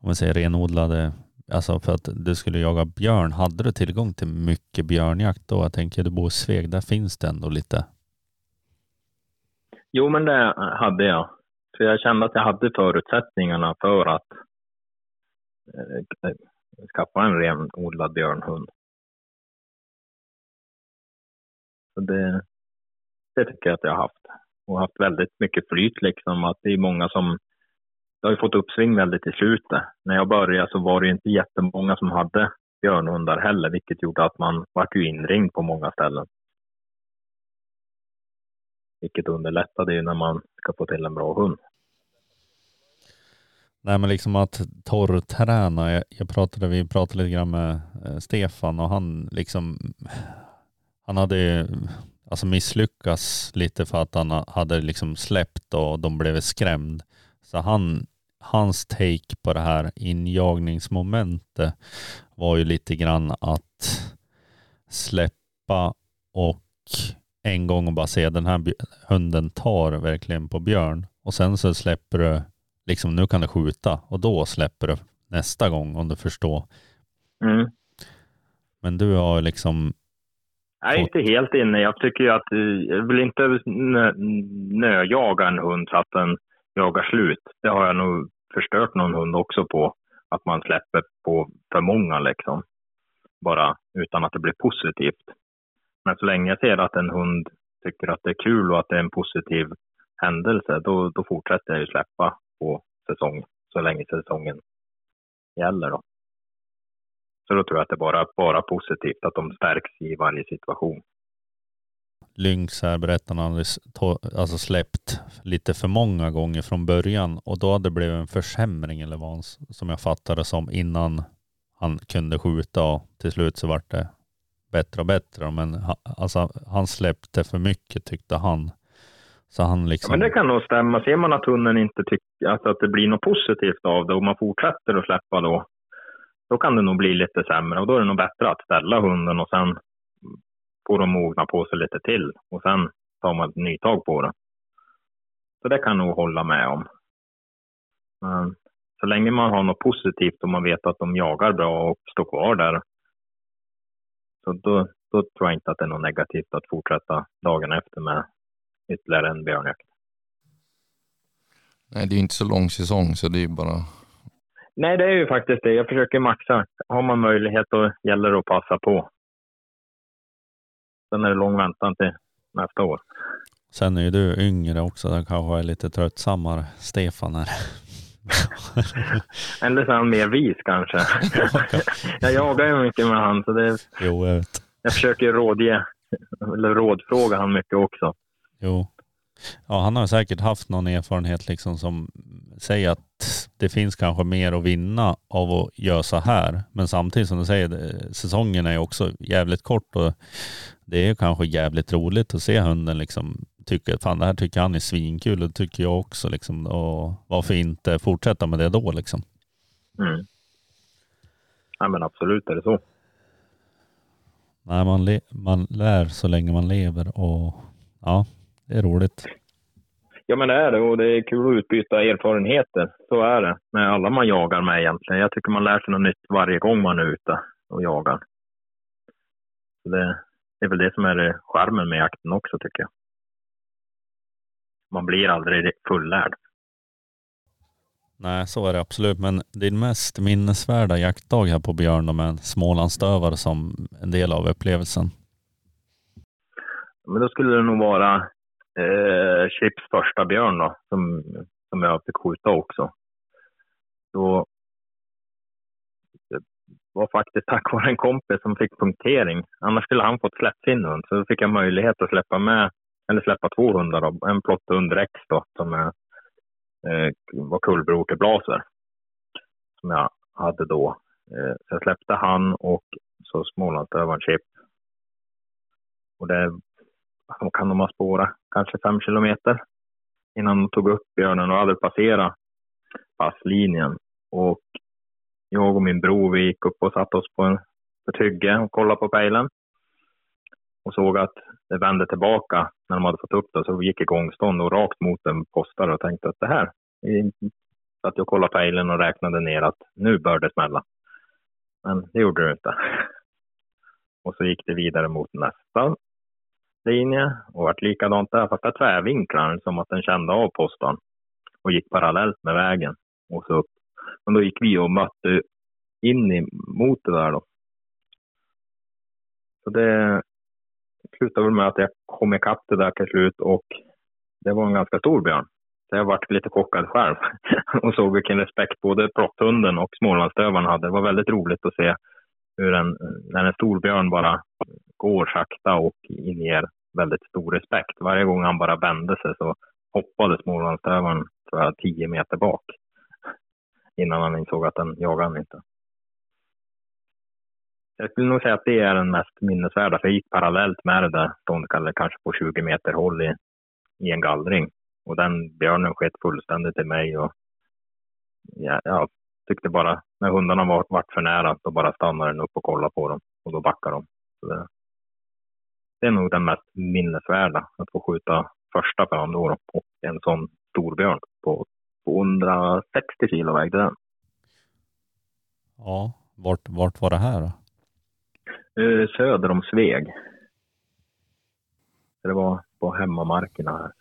om man säger renodlade, alltså för att du skulle jaga björn, hade du tillgång till mycket björnjakt då? Jag tänker du bor i Sveg, där finns det ändå lite. Jo, men det hade jag. För jag kände att jag hade förutsättningarna för att eh, skaffa en renodlad björnhund. Så det, det tycker jag att jag har haft. Och haft väldigt mycket flyt liksom. Att det är många som... Det har ju fått uppsving väldigt i slutet. När jag började så var det inte jättemånga som hade björnhundar heller, vilket gjorde att man vart ju inringd på många ställen. Vilket underlättade ju när man ska få till en bra hund. Nej men liksom att torrträna, jag, jag pratade, vi pratade lite grann med eh, Stefan och han liksom, han hade alltså misslyckats lite för att han hade liksom släppt och de blev skrämd. Så han, hans take på det här injagningsmomentet var ju lite grann att släppa och en gång och bara se den här hunden tar verkligen på björn och sen så släpper du liksom nu kan du skjuta och då släpper du nästa gång om du förstår. Mm. Men du har liksom jag är inte helt inne. Jag tycker att eh, jag vill inte nöjaga en hund så att den jagar slut. Det har jag nog förstört någon hund också på. Att man släpper på för många liksom. Bara utan att det blir positivt. Men så länge jag ser att en hund tycker att det är kul och att det är en positiv händelse, då, då fortsätter jag ju släppa på säsong så länge säsongen gäller. Då. Så då tror jag att det bara bara positivt att de stärks i varje situation. Lynx här berättar han alltså släppt lite för många gånger från början och då hade det blivit en försämring eller vad som jag fattade som innan han kunde skjuta och till slut så vart det bättre och bättre. Men alltså, han släppte för mycket tyckte han. Så han liksom... Ja, men det kan nog stämma. Ser man att hunden inte tycker alltså att det blir något positivt av det och man fortsätter att släppa då, då kan det nog bli lite sämre och då är det nog bättre att ställa hunden och sen får de mogna på sig lite till och sen tar man ett nytag på det. Så det kan jag nog hålla med om. Men så länge man har något positivt och man vet att de jagar bra och står kvar där, så då, då tror jag inte att det är något negativt att fortsätta dagen efter med ytterligare en björnjakt. Nej, det är ju inte så lång säsong så det är ju bara Nej, det är ju faktiskt det. Jag försöker maxa. Har man möjlighet då gäller det att passa på. Sen är det lång väntan till nästa år. Sen är ju du yngre också. Det kanske är lite tröttsammare. Stefan här. Eller så är han mer vis kanske. jag jagar ju mycket med han så det... Jo, jag vet. Jag försöker rådge, eller rådfråga han mycket också. Jo. Ja, han har säkert haft någon erfarenhet liksom som säger att det finns kanske mer att vinna av att göra så här. Men samtidigt som du säger, säsongen är också jävligt kort och det är kanske jävligt roligt att se hunden liksom tycker, fan det här tycker han är svinkul och det tycker jag också liksom. Och varför inte fortsätta med det då liksom? Mm. Ja men absolut är det så. Nej, man, man lär så länge man lever och ja, det är roligt. Ja, men det är det och det är kul att utbyta erfarenheter. Så är det med alla man jagar med egentligen. Jag tycker man lär sig något nytt varje gång man är ute och jagar. Så det, det är väl det som är charmen med jakten också tycker jag. Man blir aldrig fullärd. Nej, så är det absolut. Men din mest minnesvärda jaktdag här på björn med en smålandsstövare som en del av upplevelsen? Men då skulle det nog vara eh, Chips första björn då, som, som jag fick skjuta också. Så det var faktiskt tack vare en kompis som fick punktering. Annars skulle han fått släppt sin hund. Så då fick jag möjlighet att släppa med, eller släppa två hundar då. En plotthund Rex då, som är, eh, var kullbror till Blaser. Som jag hade då. Eh, så jag släppte han och så Smålandsdövaren Chip. Och det vad kan de ha spårat? Kanske fem kilometer innan de tog upp björnen och hade passerat passlinjen. Och jag och min bror vi gick upp och satte oss på en, ett hygge och kollade på pejlen. och såg att det vände tillbaka när de hade fått upp det. Så vi gick i gångstånd och rakt mot en postare och tänkte att det här. Så att jag kollade pejlen och räknade ner att nu bör det smälla. Men det gjorde det inte. Och så gick det vidare mot nästa linje och vart likadant där. Fast där tvärvinklade den som att den kände av postan och gick parallellt med vägen och så upp. Men då gick vi och mötte in i, mot det där då. Så det slutade väl med att jag kom ikapp det där till slut och det var en ganska stor björn. Så jag vart lite chockad själv och såg vilken respekt både plotthunden och Smålandsdövaren hade. Det var väldigt roligt att se hur en, när en stor björn bara går sakta och inger väldigt stor respekt. Varje gång han bara vände sig så hoppade smålandsstövaren tror jag, tio meter bak innan han insåg att den jagade han inte. Jag skulle nog säga att det är den mest minnesvärda, för jag gick parallellt med det där ståndkallet, kanske på 20 meter håll i, i en gallring. Och den björnen skett fullständigt i mig och ja, jag tyckte bara, när hundarna var, vart för nära, då bara stannade den upp och kollade på dem och då backade de. Så det, det är nog den mest minnesvärda, att få skjuta första björn då och en sån stor björn på 260 kilo vägde den. Ja, vart, vart var det här då? Eh, Söder om Sveg. Det var på hemmamarkerna här.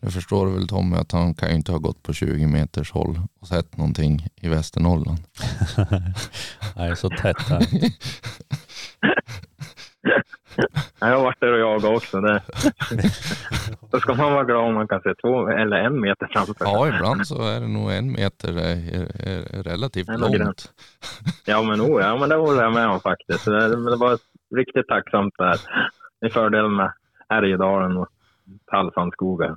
Jag förstår väl Tommy att han kan ju inte ha gått på 20 meters håll och sett någonting i Västernorrland. Nej, så tätt här. Jag har varit där och jagat också. Det. Då ska man vara glad om man kan se två eller en meter framför. Ja, ibland så är det nog en meter är, är, är relativt nog långt. gräns. Ja, men, oh, ja, men det håller jag med om faktiskt. Det, det var riktigt tacksamt där. Det är fördelen med Härjedalen och Tallsandskogen.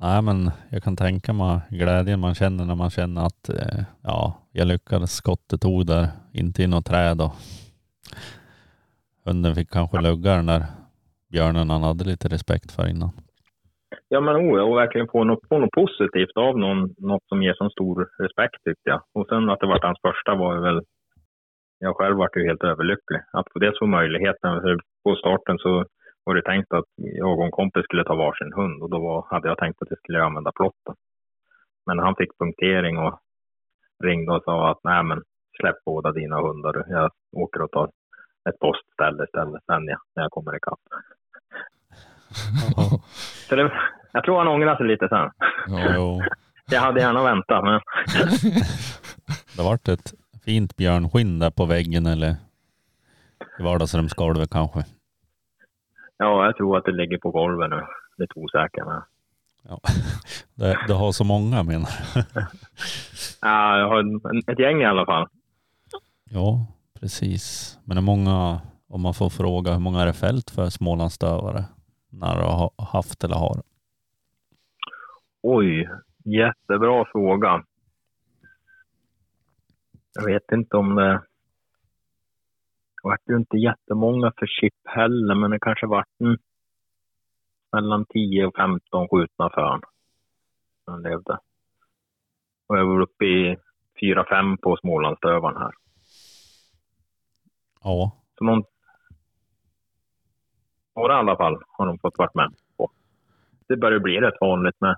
Nej, men jag kan tänka mig glädjen man känner när man känner att eh, ja, jag lyckades. Skottet tog där, inte i något träd och hunden fick kanske lugga den där björnen han hade lite respekt för innan. Ja, men oh, och verkligen få något, få något positivt av någon, något som ger så stor respekt tyckte jag. Och sen att det var hans första var ju väl, jag själv vart ju helt överlycklig. Att få dels få möjligheten, för på starten så var det tänkt att jag och en kompis skulle ta varsin hund och då var, hade jag tänkt att jag skulle använda plotten. Men han fick punktering och ringde och sa att nej men släpp båda dina hundar. Jag åker och tar ett postställe istället sen ja, när jag kommer ikapp. Så det, jag tror han ångrar sig lite sen. Ja, jo. Jag hade gärna väntat men Det vart ett fint björnskinn där på väggen eller i vardagsrumsgolvet kanske. ja, jag tror att det ligger på golvet nu. Lite osäker men. Ja. Det, det har så många menar du? Ja, jag har ett gäng i alla fall. Ja, precis. Men många, om man får fråga, hur många är det fält för Smålandsdövare När du har haft eller har? Oj, jättebra fråga. Jag vet inte om det... Det vart ju inte jättemånga för chip heller, men det kanske vart en, mellan 10 och 15 skjutna för han. när levde. Och jag var uppe i 4-5 på Smålandsdövaren här. Ja, Så någon... Några i alla fall har de fått varit med på. Det börjar bli rätt vanligt med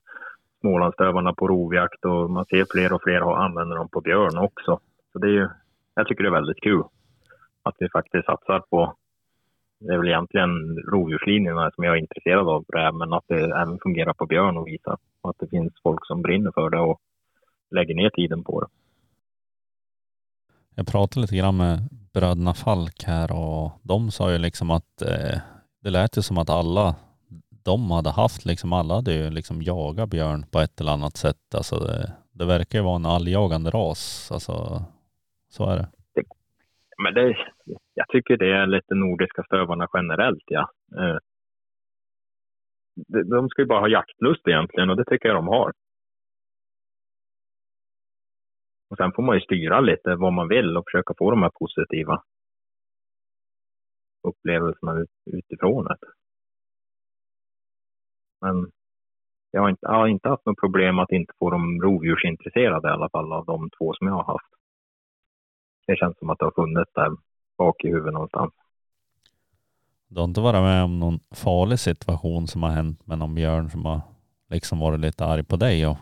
Smålandstövarna på rovjakt och man ser fler och fler använder dem på björn också. Så det är ju, jag tycker det är väldigt kul att vi faktiskt satsar på, det är väl egentligen rovdjurslinjerna som jag är intresserad av, men att det även fungerar på björn och visa att det finns folk som brinner för det och lägger ner tiden på det. jag pratade lite grann med bröderna Falk här och de sa ju liksom att eh, det lät ju som att alla de hade haft, liksom alla hade ju liksom jagat björn på ett eller annat sätt. Alltså det, det verkar ju vara en alljagande ras. Alltså så är det. Men det, jag tycker det är lite nordiska stövarna generellt, ja. Eh, de- De ska ju bara ha jaktlust egentligen och det tycker jag de har. Och sen får man ju styra lite vad man vill och försöka få de här positiva upplevelserna utifrån det. Men jag har, inte, jag har inte haft något problem att inte få de rovdjursintresserade i alla fall av de två som jag har haft. Det känns som att det har funnits där bak i huvudet någonstans. Du har inte varit med om någon farlig situation som har hänt med någon björn som har liksom varit lite arg på dig? Och...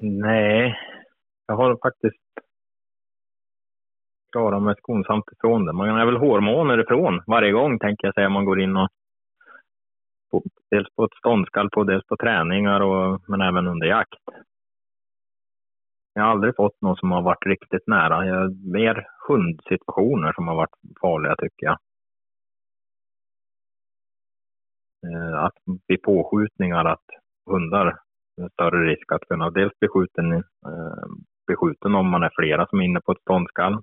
Nej, jag har faktiskt klarat mig skonsamt ifrån det. Man är väl hårmåner ifrån varje gång, tänker jag säga, man går in och på, dels på ett ståndskall på, dels på träningar och, men även under jakt. Jag har aldrig fått någon som har varit riktigt nära. Jag, mer hundsituationer som har varit farliga tycker jag. Eh, att vid påskjutningar att hundar större risk att kunna dels bli skjuten, eh, bli skjuten om man är flera som är inne på ett ståndskall.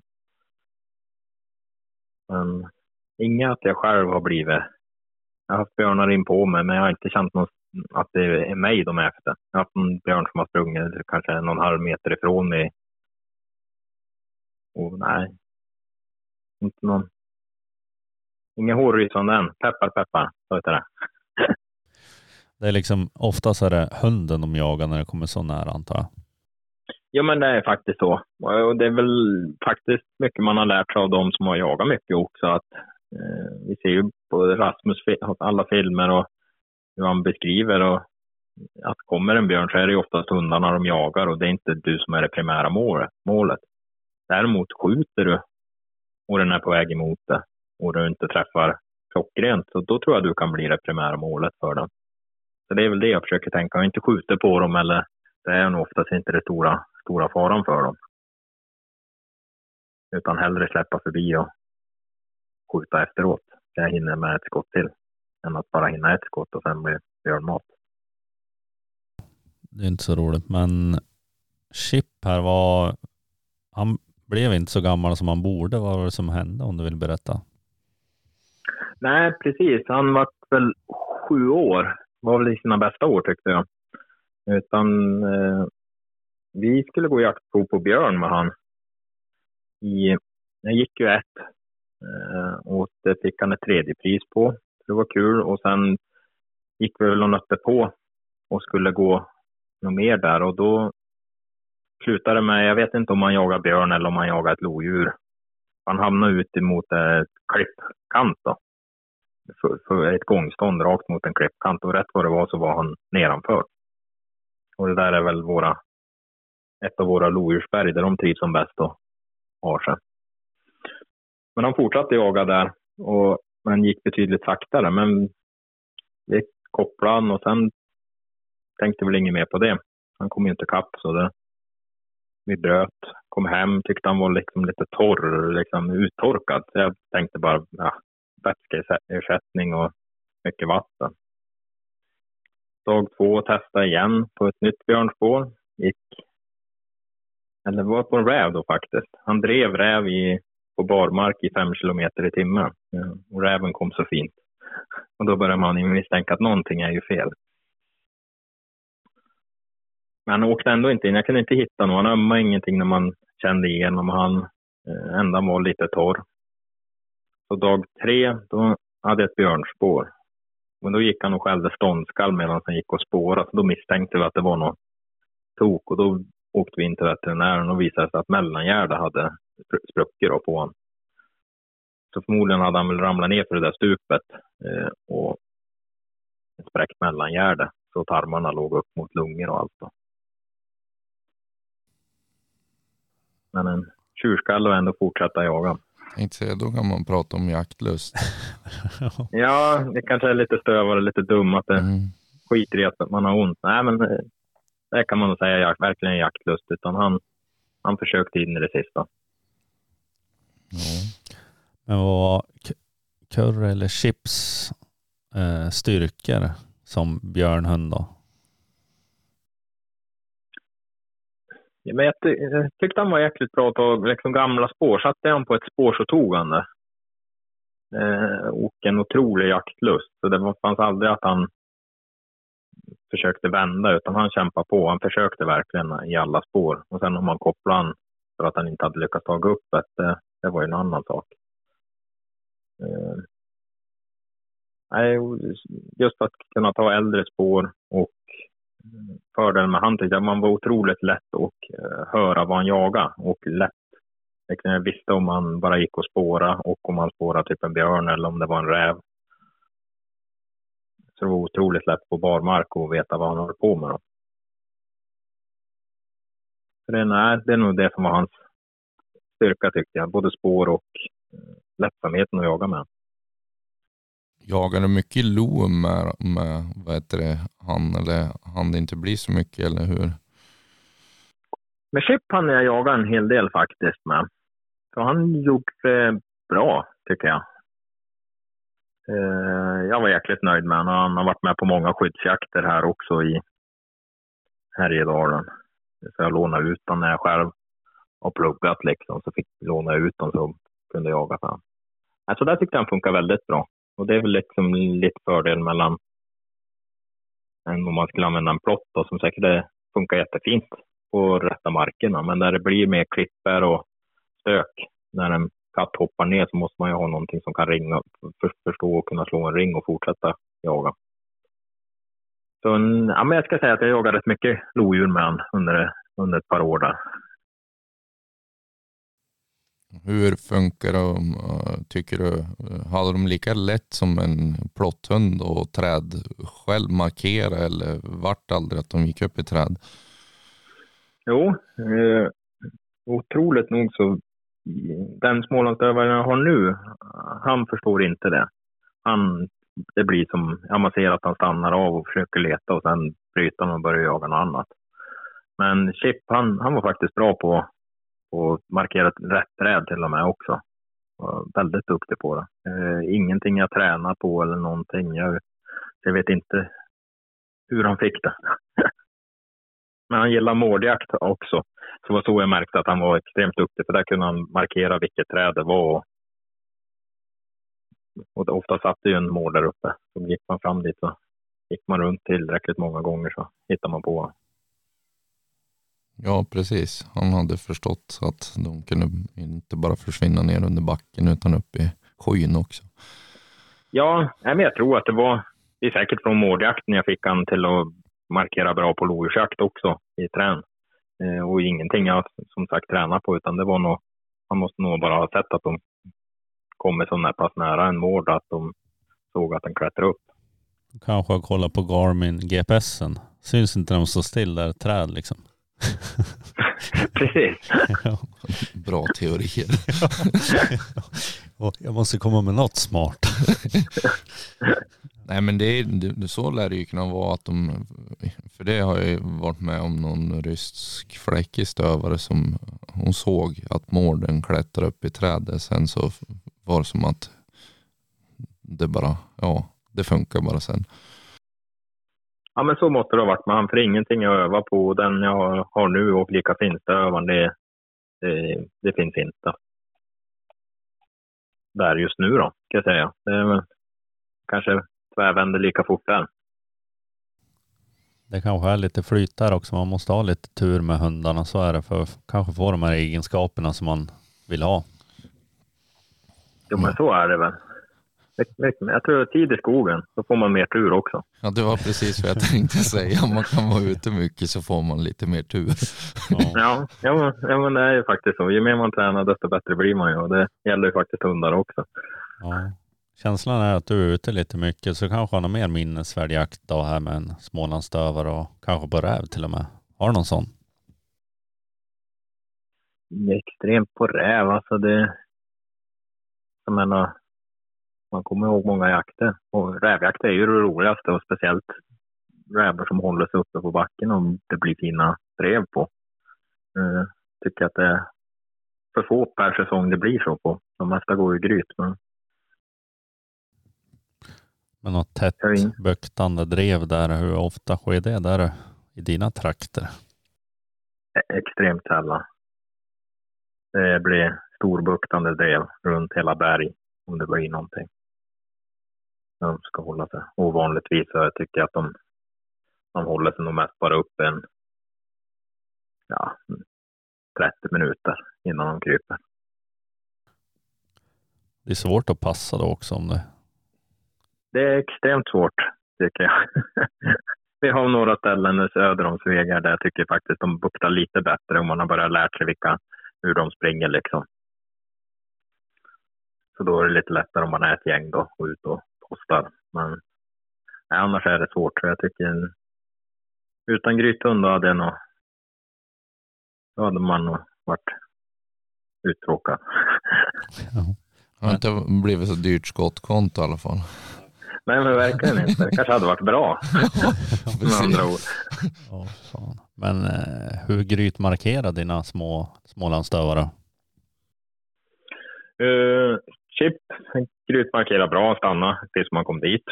Men inget att jag själv har blivit. Jag har haft björnar in på mig men jag har inte känt någon, att det är mig de är efter. Jag har haft en björn som har sprungit kanske någon halv meter ifrån mig. Och nej, inte någon. Inga hårrysande än. Peppar peppar, så heter det. Det är liksom, oftast är det hunden de jagar när det kommer så nära antar jag. Ja, men det är faktiskt så. Och det är väl faktiskt mycket man har lärt sig av de som har jagat mycket också. Att, eh, vi ser ju på Rasmus alla filmer och hur han beskriver och att kommer en björn så är det ju oftast hundarna de jagar och det är inte du som är det primära målet. Däremot skjuter du och den är på väg emot det och du inte träffar klockrent, så då tror jag du kan bli det primära målet för den. Så det är väl det jag försöker tänka. Jag inte skjuter på dem eller det är nog oftast inte det stora, stora faran för dem. Utan hellre släppa förbi och skjuta efteråt. Så jag hinner med ett skott till. Än att bara hinna ett skott och sen bli björnmat. Det är inte så roligt, men Chip här var, han blev inte så gammal som han borde. Vad var det som hände om du vill berätta? Nej, precis. Han var väl sju år. Var väl i sina bästa år tyckte jag. Utan eh, vi skulle gå jaktprov på björn med han. I, jag gick ju ett eh, och det fick han ett tredje pris på. Det var kul och sen gick vi väl och nötte på och skulle gå något mer där och då slutade med, jag vet inte om han jagar björn eller om han jagar ett lodjur. Han hamnade ut emot ett klippkant då. För, för ett gångstånd rakt mot en klippkant och rätt vad det var så var han nedanför. Och det där är väl våra, ett av våra lodjursberg där de trivs som bäst och har sig. Men han fortsatte jaga där, och, men gick betydligt saktare. Men vi kopplade han och sen tänkte väl inget mer på det. Han kom ju inte kapp så det, vi bröt, kom hem, tyckte han var liksom lite torr, liksom uttorkad. Så jag tänkte bara, ja, vätskeersättning och mycket vatten. Dag två testade igen på ett nytt björnspår. Gick, eller var på en räv då faktiskt. Han drev räv i, på barmark i fem kilometer i timmen. Och räven kom så fint. Och då började man misstänka att någonting är ju fel. Men han åkte ändå inte in. Jag kunde inte hitta någon. Han ömmade ingenting när man kände igenom han. Eh, ändan var lite torr. Så dag tre, då hade jag ett björnspår. Men då gick han och skällde ståndskall medan han gick och spårade. Så då misstänkte vi att det var något tok och då åkte vi in till veterinären och visade sig att mellangärdet hade spruckit på honom. Så förmodligen hade han väl ramlat ner för det där stupet eh, och ett spräckt mellangärde. Så tarmarna låg upp mot lungor och allt. Då. Men en tjurskalle och ändå fortsätta jaga. Inte säga, då kan man prata om jaktlust. ja, det kanske är lite stövare, lite dum att det mm. skiter i att man har ont. Nej, men eh, det kan man nog säga jakt, verkligen jaktlust. Utan han, han försökte in i det sista. Mm. Men vad Curry eller Chips eh, styrkor som björnhund då? Men jag, ty jag, tyckte han var jäkligt bra på liksom gamla spår. Satte han på ett spår så tog han det. Eh, och en otrolig jaktlust. Så det fanns aldrig att han försökte vända, utan han kämpade på. Han försökte verkligen i alla spår. Och sen om man kopplade han för att han inte hade lyckats ta upp det, det, det var ju en annan sak. Eh, just att kunna ta äldre spår och fördelen med han tyckte att man var otroligt lätt att eh, höra vad han jagade och lätt Jag visste om man bara gick och spåra och om man spårade typ en björn eller om det var en räv. Så det var otroligt lätt på barmark att veta vad han håller på med. Då. Så det, nej, det är nog det som var hans styrka tyckte jag. Både spår och eh, lättsamheten att jaga med. Jagar du mycket lo med, med vad heter det, han eller han det inte blir så mycket eller hur? Med Chip hann jag jaga en hel del faktiskt med. Så han gjorde bra, tycker jag. Eh, jag var jäkligt nöjd med honom. Han har varit med på många skyddsjakter här också i Härjedalen. Så jag lånade ut honom när jag själv har pluggat liksom. Så fick jag låna ut honom så kunde jag jaga för honom. Alltså där tyckte jag han funkar väldigt bra. Och det är väl liksom lite fördel mellan än om man skulle använda en plott då, som säkert är- funkar jättefint på rätta markerna. Men där det blir mer klipper och stök när en katt hoppar ner så måste man ju ha någonting som kan ringa, för, förstå och kunna slå en ring och fortsätta jaga. Så ja, men jag ska säga att jag jagade rätt mycket lodjur med han under, under ett par år där. Hur funkar de, tycker du? Hade de lika lätt som en plotthund och träd själv markera eller vart aldrig att de gick upp i träd? Jo, eh, otroligt nog så den Smålandsdövaren jag har nu, han förstår inte det. Han, det blir som, ja man ser att han stannar av och försöker leta och sen bryter han och börjar jaga något annat. Men Chip, han, han var faktiskt bra på och markerat rätt träd till och med också. Var väldigt duktig på det. Eh, ingenting jag tränar på eller någonting. Jag, jag vet inte hur han fick det. Men han gillar mårdjakt också. Så det var så jag märkte att han var extremt duktig, för där kunde han markera vilket träd det var. Och det, ofta satt det ju en mård där uppe. Så gick man fram dit så gick man runt tillräckligt många gånger så hittade man på. Ja, precis. Han hade förstått att de kunde inte bara försvinna ner under backen utan upp i skyn också. Ja, men jag tror att det var det är säkert från mårdjakten jag fick han till att markera bra på lodjursjakt också i trän. Eh, och ingenting jag som sagt tränar på utan det var nog, man måste nog bara ha sett att de kommer så pass nära en mård att de såg att den klättrade upp. Kanske kolla på Garmin GPSen. Syns inte de så still där, träd liksom. Precis. ja. Bra teorier. Och jag måste komma med något smart. Nej men det, är- det, så lär det ju kunna vara att de, för det har jag ju varit med om någon rysk fläckig stövare som hon såg att mården klättrade upp i trädet. Sen så var det som att det bara, ja det funkar bara sen. Ja, men så måste det ha varit med han, för ingenting jag övar på. Den jag har nu och lika finstövaren, det, det, det finns inte. Där just nu då, ska jag säga. Det är väl kanske tvärvänder lika fort där. Det kanske är lite flyt där också. Man måste ha lite tur med hundarna. Så är det för att kanske få de här egenskaperna som man vill ha. Jo, men så är det väl. Jag tror tid i skogen, så får man mer tur också. Ja det var precis vad jag tänkte säga. Om man kan vara ute mycket så får man lite mer tur. Ja. Ja, ja, men, ja men det är ju faktiskt så. Ju mer man tränar, desto bättre blir man ju. Och det gäller ju faktiskt hundar också. Ja. Känslan är att du är ute lite mycket så kanske har någon mer minnesvärd jakt då här med en smålandsstövare och kanske på räv till och med. Har du någon sån? extremt på räv. Alltså det... Jag menar, man kommer ihåg många jakter. Och rävjakt är ju det roligaste och speciellt rävar som håller sig uppe på backen om det blir fina drev på. Uh, tycker att det är för få per säsong det blir så på. De mesta går ju gryt. Men Med något tätt buktande drev där. Hur ofta sker det där i dina trakter? extremt sällan. Det blir storbuktande drev runt hela berg om det blir någonting. De ska hålla sig. Och vanligtvis så tycker jag att de, de håller sig nog mest bara uppe en ja, 30 minuter innan de kryper. Det är svårt att passa då också om det. Det är extremt svårt tycker jag. Vi har några ställen söder om Sveg här där jag tycker faktiskt de buktar lite bättre om man har börjat lärt sig vilka, hur de springer liksom. Så då är det lite lättare om man är ett gäng då och ut och postar. Men nej, annars är det svårt. Jag tycker utan grythund då hade jag nog då hade man nog varit uttråkad. Det har inte blivit så dyrt skottkonto i alla fall. Nej, men verkligen inte. Det kanske hade varit bra med andra ord. Ja, fan. Men eh, hur grytmarkerar dina små Smålandsstövare? Uh, chip grytmarkerar bra, stanna tills man kom dit.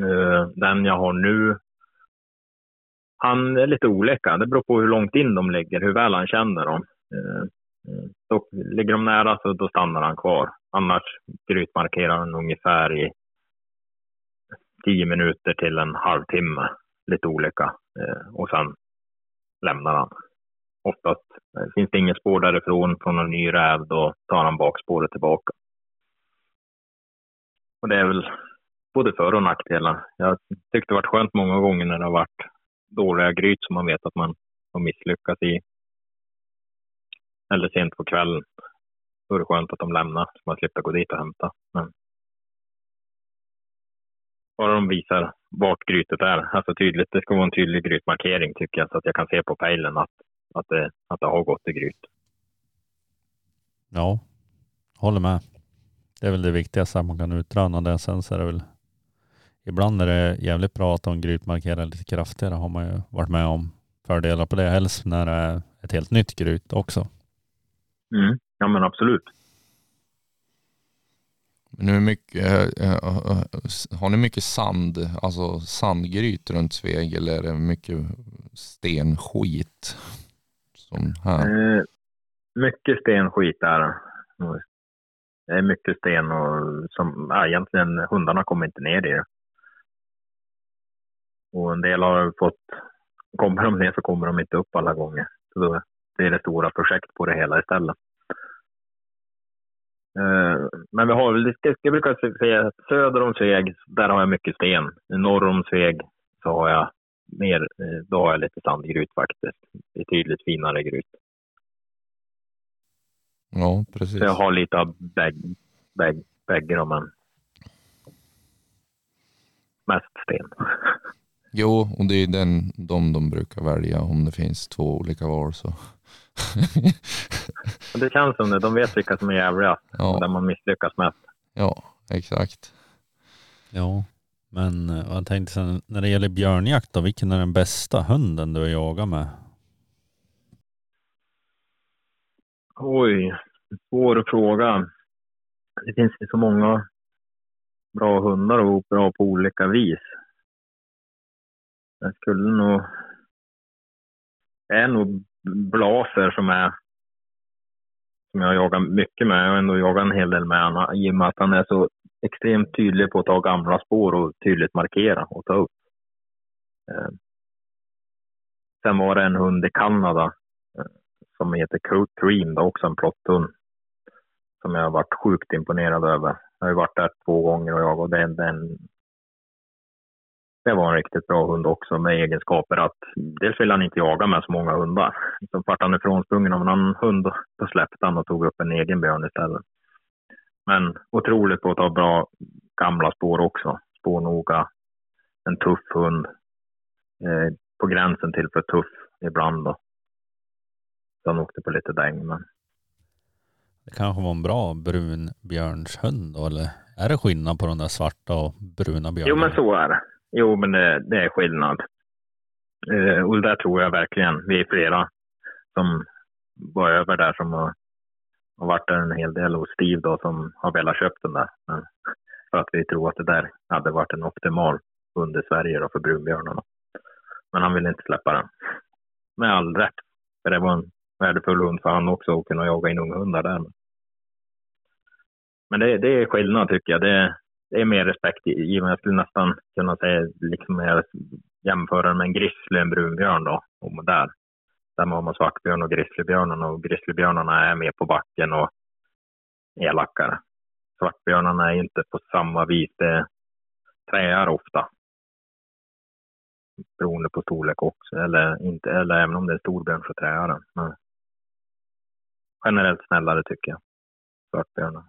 Eh, den jag har nu, han är lite olika. Det beror på hur långt in de ligger, hur väl han känner dem. Eh, så ligger de nära så då stannar han kvar. Annars grytmarkerar han ungefär i tio minuter till en halvtimme. Lite olika. Eh, och sen lämnar han. Oftast eh, finns det inget spår därifrån från en ny räv, då tar han bakspåret tillbaka. Och det är väl både för och nackdelar. Jag tyckte det varit skönt många gånger när det har varit dåliga gryt som man vet att man har misslyckats i. Eller sent på kvällen. Då är det skönt att de lämnar så man slipper gå dit och hämta. Men bara de visar vart grytet är. Alltså tydligt, det ska vara en tydlig grytmarkering tycker jag så att jag kan se på pejlen att, att, det, att det har gått i gryt. Ja, håller med. Det är väl det viktigaste att man kan utröna det. Sen så är det väl ibland är det jävligt bra att de grytmarkerar lite kraftigare. Har man ju varit med om fördelar på det. Helst när det är ett helt nytt gryt också. Mm. Ja men absolut. Men hur mycket, äh, äh, har ni mycket sand, alltså sandgryt runt Sveg eller är det mycket stenskit? Som här? Eh, mycket stenskit är det. Det är mycket sten och som, ja, egentligen hundarna kommer inte ner i det. Och en del har fått, kommer de ner så kommer de inte upp alla gånger. Så då, det är det stora projekt på det hela istället. Eh, men vi har väl, jag brukar säga söder om Sveg, där har jag mycket sten. Norr om Sveg så har jag mer, då har jag lite sandgryt faktiskt. Betydligt finare gryt. Ja, precis. Så jag har lite av bägge, bägge, bägge men mest sten. Jo, och det är den de, de brukar välja om det finns två olika val. Så. det känns som det. De vet vilka som är jävliga Ja. och där man misslyckas mest. Ja, exakt. Ja, men eh, jag tänkte sen när det gäller björnjakt då, vilken är den bästa hunden du har jagat med? Oj, svår fråga. Det finns ju så många bra hundar och bra på olika vis. Jag skulle nog... Det är nog Blaser som är som jag jagar mycket med. Jag har ändå jagat en hel del med honom i och med att han är så extremt tydlig på att ta gamla spår och tydligt markera och ta upp. Eh. Sen var det en hund i Kanada eh, som heter Coat Cream, då också en plotthund. Som jag har varit sjukt imponerad över. Jag har ju varit där två gånger och jag och den, den det var en riktigt bra hund också med egenskaper att dels vill han inte jaga med så många hundar. Så vart han ifrånsprungen av en annan hund då släppte han och tog upp en egen björn istället. Men otroligt på att ta bra gamla spår också. Spårnoga. En tuff hund. Eh, på gränsen till för tuff ibland då. Så han åkte på lite däng men Det kanske var en bra brunbjörnshund då, eller är det skillnad på de där svarta och bruna björnarna? Jo, men så är det. Jo, men det, det är skillnad. Eh, och där tror jag verkligen, vi är flera som var över där som har, har varit där en hel del hos Steve då som har velat köpa den där. Men för att vi tror att det där hade varit en optimal hund i Sverige då för brunbjörnarna. Men han ville inte släppa den. Med all rätt. För det var en värdefull hund för han också att kunna jaga in unghundar där. Men det, det är skillnad tycker jag. Det, det är mer respekt i, i jag skulle nästan kunna säga liksom jämföra med en grizzly, en brunbjörn då. Och där, där har man svartbjörn och grizzlybjörnarna och grizzlybjörnarna är mer på backen och elakare. Svartbjörnarna är inte på samma vis, det träar ofta. Beroende på storlek också, eller, inte, eller även om det är storbjörn så träar den. Men generellt snällare tycker jag, svartbjörnar.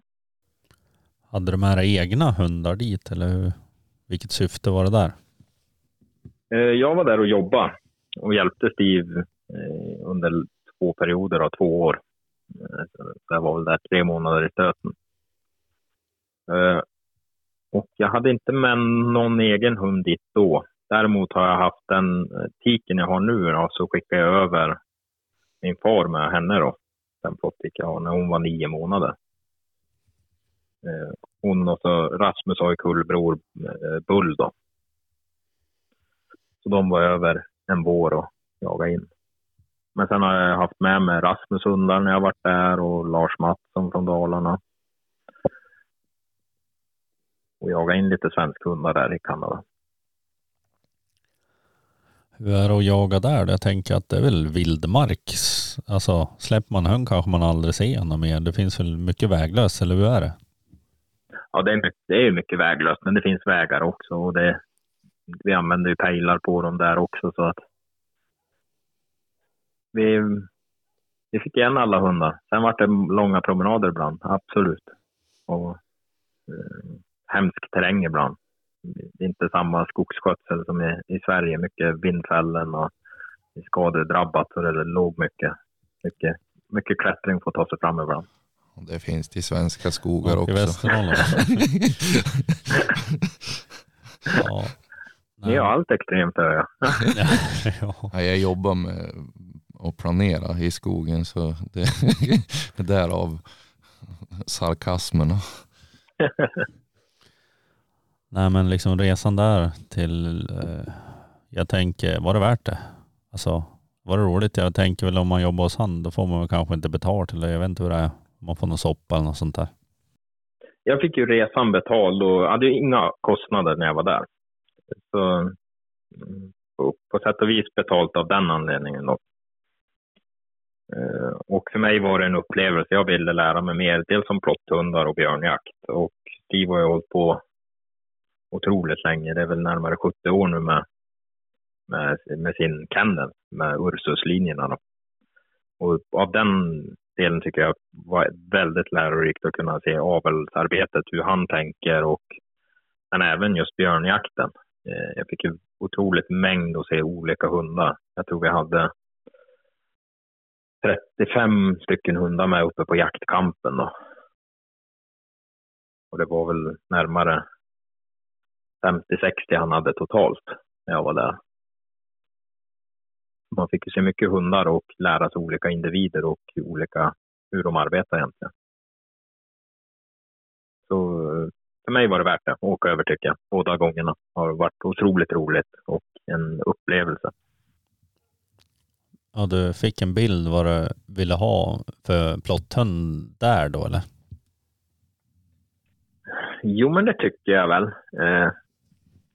Hade du med dig egna hundar dit eller hur? vilket syfte var det där? Eh, Jag var där och jobbade och hjälpte Steve Eh, under två perioder av två år. Eh, så Jag var väl där tre månader i stöten. Eh, Och jag hade inte med någon egen hund dit då. Däremot har jag haft den eh, tiken jag har nu då, så skickade jag över min far med henne då. Den flottik jag har när hon var nio månader. Eh, Hon och så Rasmus har ju kullbror eh, Bull då. Så de var över en vår och jagade in. Men sen har jag haft med mig Rasmus hundar när jag varit där och Lars Mattsson från Dalarna. Och jagat in lite svenska hundar där i Kanada. Hur är det att jaga där? Jag tänker att det är väl vildmark. Alltså släpper man hund kanske man aldrig ser honom mer. Det finns väl mycket väglöst, eller hur är det? Ja, det är mycket, det är mycket väglöst, men det finns vägar också. Och det, vi använder ju pejlar på dem där också. Så att vi, vi fick igen alla hundar. Sen var det långa promenader ibland, absolut. Och eh, hemsk terräng ibland. Det är inte samma skogsskötsel som i, i Sverige. Mycket vindfällen och skadedrabbat så det låg mycket. Mycket, mycket klättring för att ta sig fram ibland. Och Det finns i svenska skogar Och i också. Västernorrland. Ja. Ni har allt extremt hör jag. ja. Ja, jag jobbar med att planera i skogen så det är därav sarkasmen. Nej men liksom resan där till, eh, jag tänker, var det värt det? Alltså, var det roligt? Jag tänker väl om man jobbar hos han, då får man väl kanske inte betalt eller jag vet inte hur det är. Man får någon soppa eller något sånt där. jag fick ju resan betald och hade ju inga kostnader när jag var där. Så mm, på, på sätt och vis betalt av den anledningen då. Eh, och för mig var det en upplevelse. Jag ville lära mig mer, dels om plotthundar och björnjakt. Och Steve har ju hållit på otroligt länge. Det är väl närmare 70 år nu med, med, med sin kennel, med Ursus-linjerna. Då. Och av den delen tycker jag var väldigt lärorikt att kunna se avelsarbetet, hur han tänker och men även just björnjakten. Eh, jag fick ju otroligt mängd att se olika hundar. Jag tror vi hade 35 stycken hundar med uppe på jaktkampen då. Och det var väl närmare 50-60 han hade totalt när jag var där. Man fick ju se mycket hundar och lära sig olika individer och olika, hur de arbetar egentligen. Så eh, för mig var det värt det att åka över tycker jag. Båda gångerna har varit otroligt roligt och en upplevelse. Ja, du fick en bild vad du ville ha för plotthund där då eller? Jo, men det tycker jag väl. Eh,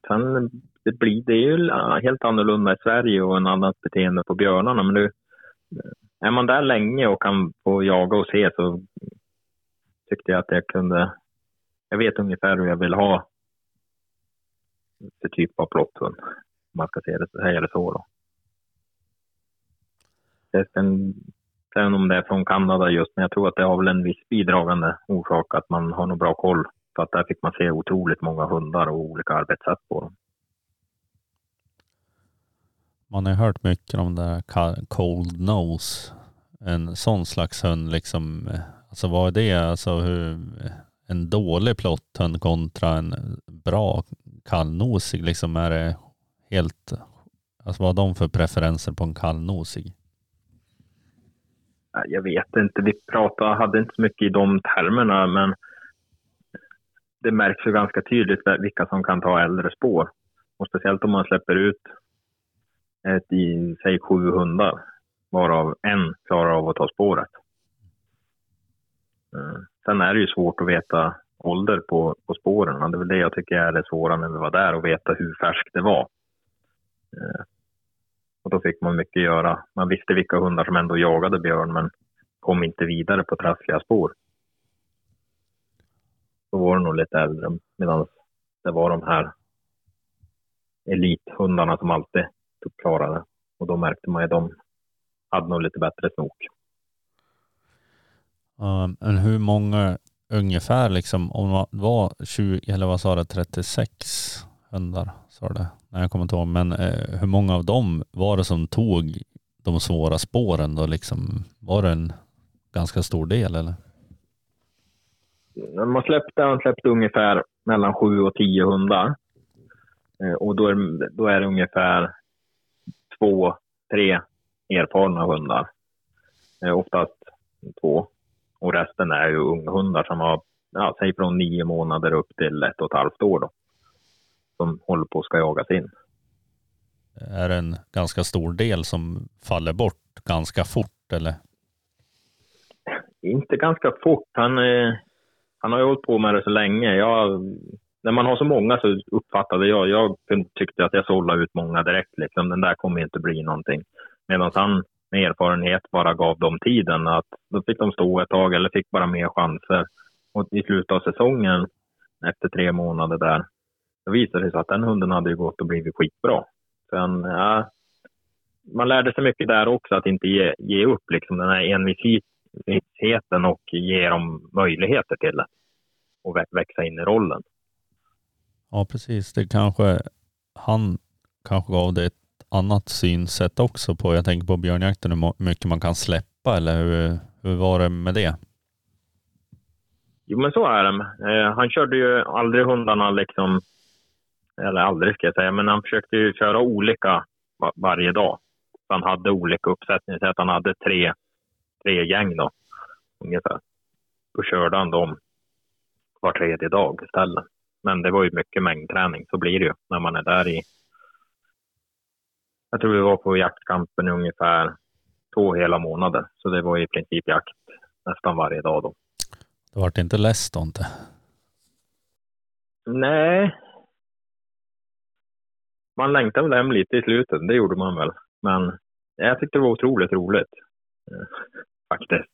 sen det blir det är ju helt annorlunda i Sverige och en annat beteende på björnarna. Men du, eh, är man där länge och kan få jaga och se så tyckte jag att jag kunde... Jag vet ungefär hur jag vill ha för typ av plotthund. Om man ska säga det, säga det så då. Det- Sen, sen om det är från Kanada just, men jag tror att det har väl en viss bidragande orsak att man har nog bra koll. För att där fick man se otroligt många hundar och olika arbetssätt på dem. Man har ju hört mycket om det här cold nose. En sån slags hund liksom. Eh, alltså vad är det? Alltså hur eh, en dålig plotthund kontra en bra kallnosig liksom är det helt, alltså vad har de för preferenser på en kallnosig? Jag vet inte, vi pratade, hade inte så mycket i de termerna, men det märks ju ganska tydligt vilka som kan ta äldre spår. Och speciellt om man släpper ut ett i, säg sju hundar, varav en klarar av att ta spåret. Eh, sen är det ju svårt att veta ålder på, på spåren. Det är väl det jag tycker är det svåra när vi var där, att veta hur färskt det var. Eh, och då fick man mycket göra. Man visste vilka hundar som ändå jagade björn, men kom inte vidare på trassliga spår. Då var det nog lite äldre, medan det var de här elithundarna som alltid klarade. Och då märkte man ju att de hade nog lite bättre snok. Ja, men hur många ungefär liksom om det var 20 eller vad sa det 36 hundar sa det. Nej jag kommer inte ihåg men eh, hur många av dem var det som tog de svåra spåren då liksom? Var det en ganska stor del eller? När man släppte, han släppte ungefär mellan sju och tio hundar. Eh, Och då är, då är det ungefär två, tre erfarna hundar. Eh, Oftast två. Och resten är ju unghundar som har, ja, säg från nio månader upp till ett och ett halvt år då. Som håller på att ska jagas in. Är det en ganska stor del som faller bort ganska fort eller? inte ganska fort. Han, eh, han har ju hållit på med det så länge. Jag, när man har så många så uppfattade jag, jag tyckte att jag sållade ut många direkt. Liksom. Den där kommer inte bli någonting. Medan han med erfarenhet bara gav dem tiden. att Då fick de stå ett tag eller fick bara mer chanser. Och i slutet av säsongen, efter tre månader där, då visade det sig att den hunden hade ju gått och blivit skitbra. Sen, ja, man lärde sig mycket där också, att inte ge, ge upp liksom, den här envisheten och ge dem möjligheter till det. Och vä- växa in i rollen. Ja precis, det kanske han kanske gav det ett annat synsätt också på, jag tänker på björnjakten, hur mycket man kan släppa eller hur, hur var det med det? Jo, men så är det. Eh, han körde ju aldrig hundarna liksom, eller aldrig ska jag säga, men han försökte ju köra olika va- varje dag. Så han hade olika uppsättningar, så att han hade tre, tre gäng då, ungefär. Då körde han dem var tredje dag istället. Men det var ju mycket mängdträning, så blir det ju när man är där i... Jag tror vi var på jaktkampen ungefär två hela månader, så det var i princip jakt nästan varje dag då. Det vart inte less då inte? Nej. Man längtade väl hem lite i slutet, det gjorde man väl. Men jag tyckte det var otroligt roligt. Eh, Faktiskt.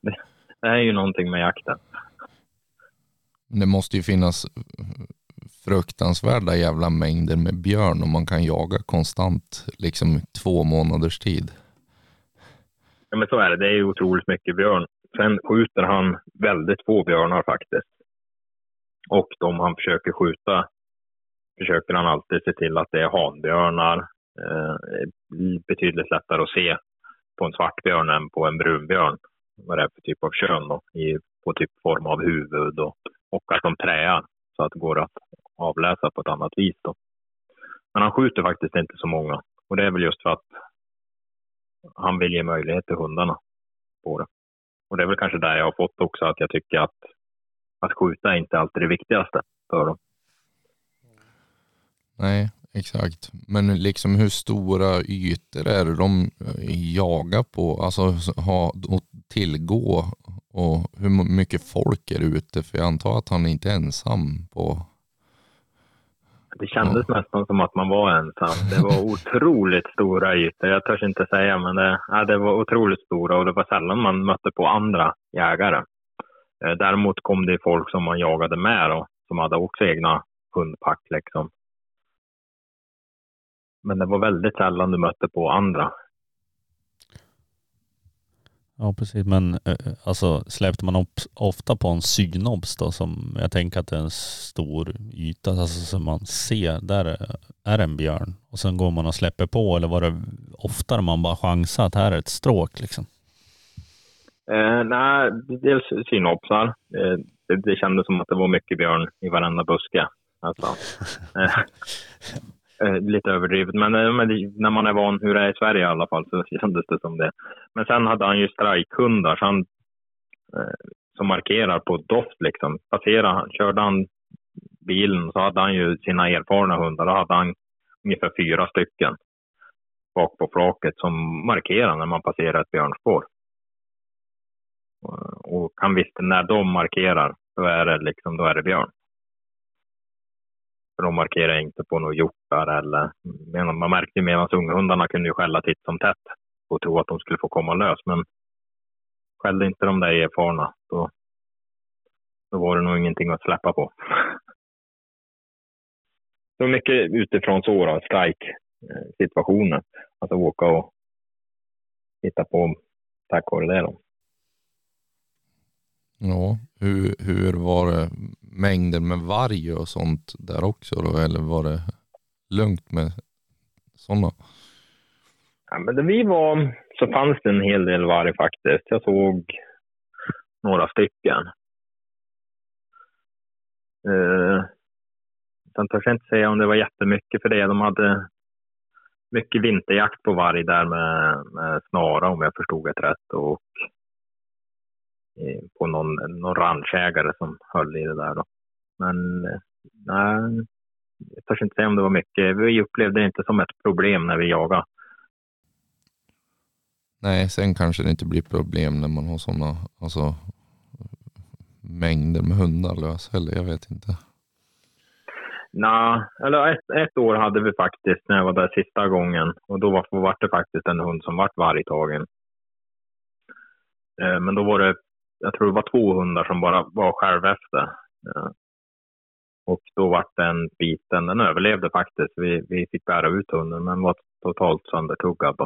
Det, det är ju någonting med jakten. Det måste ju finnas fruktansvärda jävla mängder med björn om man kan jaga konstant liksom två månaders tid. Ja, men så är det. Det är ju otroligt mycket björn. Sen skjuter han väldigt få björnar faktiskt. Och de han försöker skjuta försöker han alltid se till att det är hanbjörnar. Eh, betydligt lättare att se på en svartbjörn än på en brunbjörn. Vad det är för typ av kön då, i, på typ form av huvud och, och att de träar så att det går att avläsa på ett annat vis då. Men han skjuter faktiskt inte så många och det är väl just för att han vill ge möjlighet till hundarna på det. Och det är väl kanske där jag har fått också att jag tycker att att skjuta är inte alltid det viktigaste för dem. Nej, exakt. Men liksom hur stora ytor är det de eh, jagar på? Alltså ha att tillgå och hur mycket folk är ute? För jag antar att han inte är ensam på... Det kändes nästan som att man var ensam. Det var otroligt stora ytor. Jag törs inte säga, men det, ja, det var otroligt stora och det var sällan man mötte på andra jägare. Eh, Däremot kom det folk som man jagade med då, som hade också egna hundpack liksom. Men det var väldigt sällan du mötte på andra. Ja precis, men eh, alltså släppte man upp ofta på en synobs då som jag tänker att det är en stor yta, alltså som man ser, där är- är en björn. Och sen går man och släpper på eller var det oftare man bara chansade att här är ett stråk liksom? Eh, nej, dels synopsar. Eh, det, det kändes som att det var mycket björn i varenda buske. Alltså. Eh, lite överdrivet, men, eh, men när man är van hur det är i Sverige i alla fall så kändes det som det. Men sen hade han ju strikehundar så han, eh, som markerar på doft. Liksom. Passerade han, körde han bilen så hade han ju sina erfarna hundar. Då hade han ungefär fyra stycken bak på flaket som markerar när man passerar ett björnspår. Och han visste när de markerar, då är det, liksom, då är det björn. För de markerar inte på några hjortar eller... Man märkte ju medan unghundarna kunde ju skälla titt som tätt och tro att de skulle få komma lös. Men skällde inte de där erfarna, då, då var det nog ingenting att släppa på. Så mycket utifrån så då, strike-situationen. Alltså åka och hitta på tack vare det då. Ja, hur, hur var det mängden med varg och sånt där också då? Eller var det lugnt med sådana? Ja, men där vi var så fanns det en hel del varg faktiskt. Jag såg några stycken. Eh, sen törs jag inte säga om det var jättemycket för det. De hade mycket vinterjakt på varg där med, med snara om jag förstod det rätt. Och på någon, någon ranchägare som höll i det där då. Men eh, nej, jag törs inte säga om det var mycket. Vi upplevde det inte som ett problem när vi jagade. Nej, sen kanske det inte blir problem när man har sådana alltså, mängder med hundar lös heller. Jag vet inte. Nej, eller ett, ett år hade vi faktiskt när jag var där sista gången och då var, var det faktiskt en hund som vart vargtagen. Eh, men då var det, jag tror det var två hundar som bara var själva efter. Och då vart den biten, den överlevde faktiskt. Vi, vi fick bära ut hunden men var totalt söndertuggad då.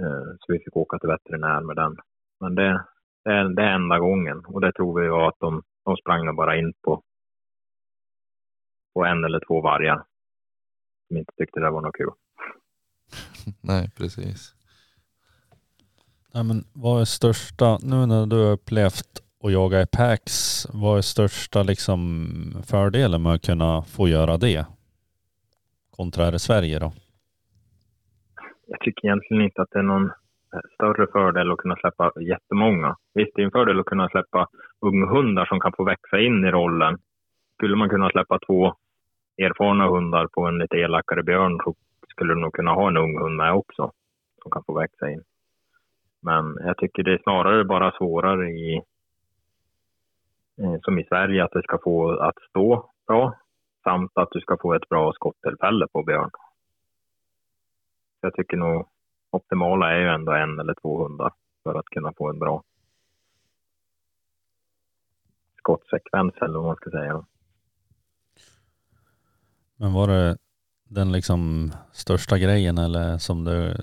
Eh, så vi fick åka till veterinär med den. Men det, det, är, det är enda gången och det tror vi var att de, de sprang bara in på, på en eller två vargar som inte tyckte det var något kul. Nej, precis. Nej, men vad är största, nu när du har upplevt att jaga i packs, vad är största liksom fördelen med att kunna få göra det? Kontra här i Sverige då? Jag tycker egentligen inte att det är någon större fördel att kunna släppa jättemånga. Visst, det är en fördel att kunna släppa unghundar som kan få växa in i rollen. Skulle man kunna släppa två erfarna hundar på en lite elakare björn så skulle du nog kunna ha en ung hund med också som kan få växa in. Men jag tycker det är snarare bara svårare i eh, som i Sverige att det ska få att stå bra samt att du ska få ett bra skottillfälle på björn. Jag tycker nog optimala är ju ändå en eller två hundar för att kunna få en bra skottsekvens eller vad man ska säga. Men var det den liksom största grejen eller som du eh,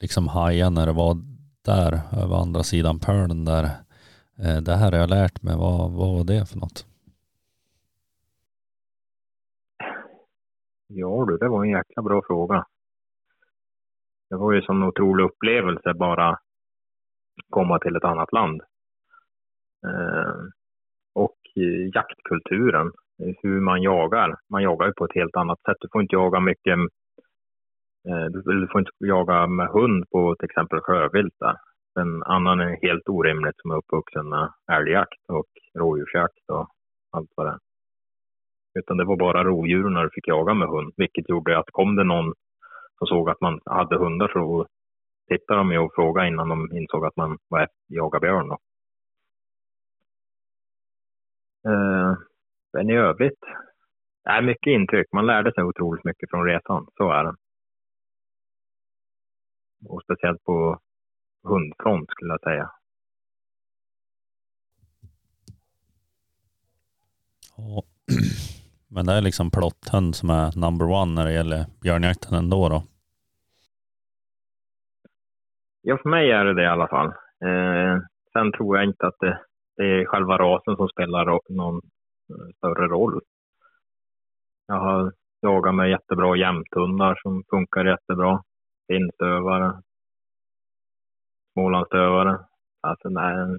liksom hajade när det var där över andra sidan pölen där? Eh, det här har jag lärt mig. Vad, vad var det för något? Ja du, det var en jäkla bra fråga. Det var ju som en otrolig upplevelse bara komma till ett annat land. Eh, och jaktkulturen, hur man jagar. Man jagar ju på ett helt annat sätt. Du får inte jaga mycket, Eh, du får inte jaga med hund på till exempel sjövilt där. En annan är helt orimligt som är uppvuxen med älgjakt och rådjursjakt och allt vad det är. Utan det var bara rovdjur när du fick jaga med hund, vilket gjorde att kom det någon som såg att man hade hundar så tittade de ju och frågade innan de insåg att man var jaga björn. Då. Eh, men i övrigt, det är mycket intryck. Man lärde sig otroligt mycket från resan, så är det. Och speciellt på hundfront skulle jag säga. Ja. Men det är liksom plotthund som är number one när det gäller björnjakten ändå då? Ja, för mig är det det i alla fall. Eh, sen tror jag inte att det, det är själva rasen som spelar någon eh, större roll. Jag har jagat med jättebra jämthundar som funkar jättebra. Finstövare, Smålandsstövare. Alltså, nej,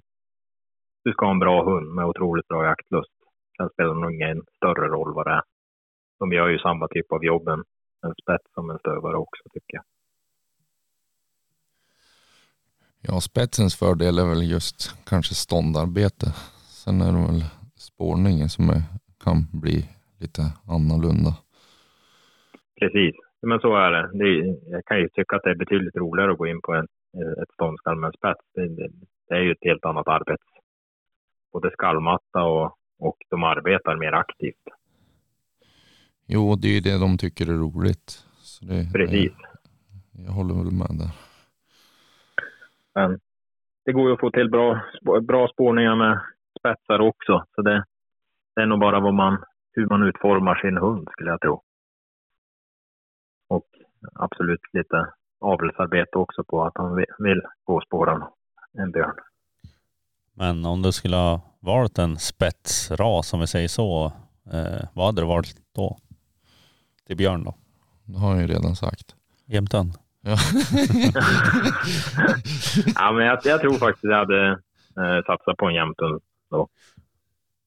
du ska ha en bra hund med otroligt bra jaktlust. Sen spelar det nog ingen större roll vad det är. De gör ju samma typ av jobb, en, en spets som en stövare också tycker jag. Ja, spetsens fördel är väl just kanske ståndarbete. Sen är det väl spårningen som är, kan bli lite annorlunda. Precis, men så är det. det är, jag kan ju tycka att det är betydligt roligare att gå in på en, ett en spets. Det, det, det, är ju ett helt annat arbete. Både skallmatta och, och de arbetar mer aktivt. Jo, det är ju det de tycker är roligt. Det, Precis. Jag, jag håller väl med där. Men det går ju att få till bra, bra spårningar med spetsar också. Så det, det är nog bara vad man, hur man utformar sin hund skulle jag tro. Och absolut lite avelsarbete också på att han vill, gå och spåra en björn. Men om du skulle ha valt en spetsras, om vi säger så, eh, vad hade du valt då? Till björn då? Det har jag ju redan sagt. Jämtön? Ja. Ja, men jag, jag tror faktiskt jag hade eh, satsat på en jämthund då.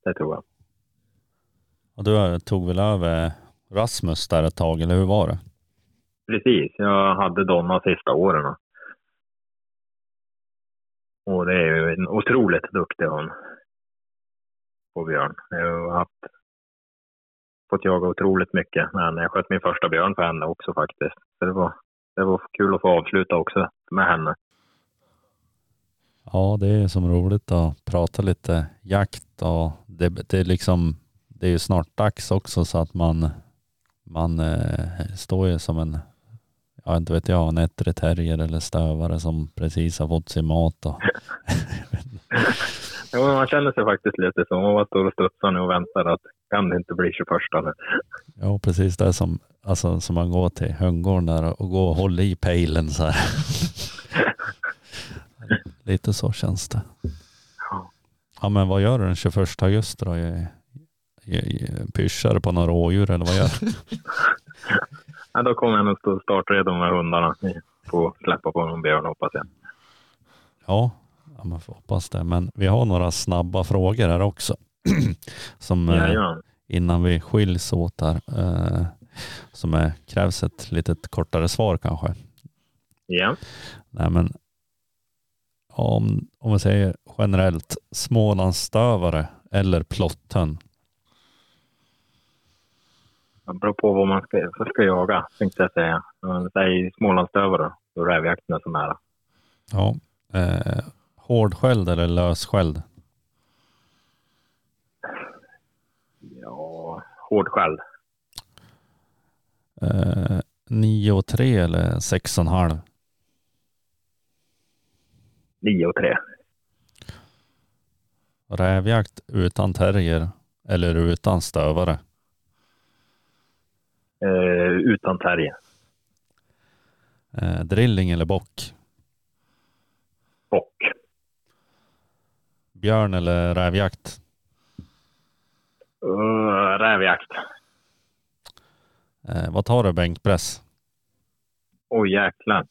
Det tror jag. Och du tog väl över Rasmus där ett tag, eller hur var det? Precis, jag hade Donna sista åren. Och det är ju en otroligt duktig hon på björn. Jag har haft, fått jaga otroligt mycket, men jag sköt min första björn för henne också faktiskt. Så det var, det var kul att få avsluta också med henne. Ja, det är som roligt att prata lite jakt och det, det är liksom, det är ju snart dags också så att man, man eh, står ju som en, ja inte vet jag, en ettrig terrier eller stövare som precis har fått sin mat och Jo, man känner sig faktiskt lite så. Man bara står och studsar nu och väntar att kan det inte bli 21 nu? ja precis det som, alltså som man går till hundgården där och går och håller i pejlen så här. Lite så känns det. Ja. Men vad gör du den 21 augusti då? Pyschar du på några rådjur eller vad gör du? Ja, då kommer jag nog stå startredo med hundarna. Får släppa på någon björn hoppas jag. Ja, ja man får hoppas det. Men vi har några snabba frågor här också. som eh, Jajamän. innan vi skiljs åt här. Eh, som är, krävs ett litet kortare svar kanske. Ja. Nej men om, om vi säger generellt Smålandsstövare eller plotten. Det beror på vad man ska, ska jaga, tänkte jag säga. Men Säg smålandsstövare, då är rävjakten så nära. Ja. Eh, hårdskälld eller lösskälld? Ja, hårdskälld. Eh, 9 och 3 eller 6,5? 9 och 3. Rävjakt utan terrier eller utan stövare? Eh, utan terrier. Eh, drilling eller bock? Bock. Björn eller rävjakt? Uh, rävjakt. Eh, vad tar du bänkpress? Oj jäklar.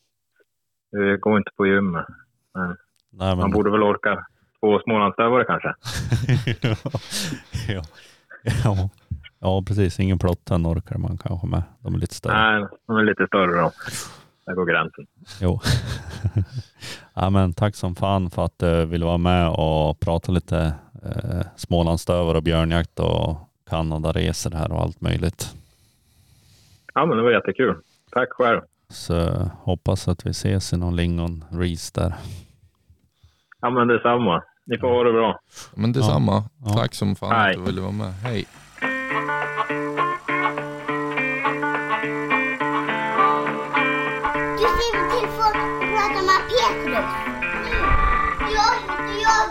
Det går inte på gymmet. Men Nej, man borde väl orka två smålandsstövare kanske. ja. ja. ja, precis. Ingen plotten orkar man kanske med. De är lite större. Nej, de är lite större då. Där går gränsen. Jo. ja, men tack som fan för att du ville vara med och prata lite eh, Smålandsstövare och björnjakt och Kanadaresor här och allt möjligt. Ja, men det var jättekul. Tack själv. Så hoppas att vi ses i någon lingon ris där. Ja, men detsamma. Ni får ha det bra. Men detsamma. Ja. Tack som fan Hej. att du ville vara med. Hej.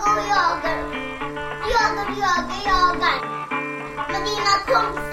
Jagar och jagar. Jagar och jagar, jagar. Med dina kompisar.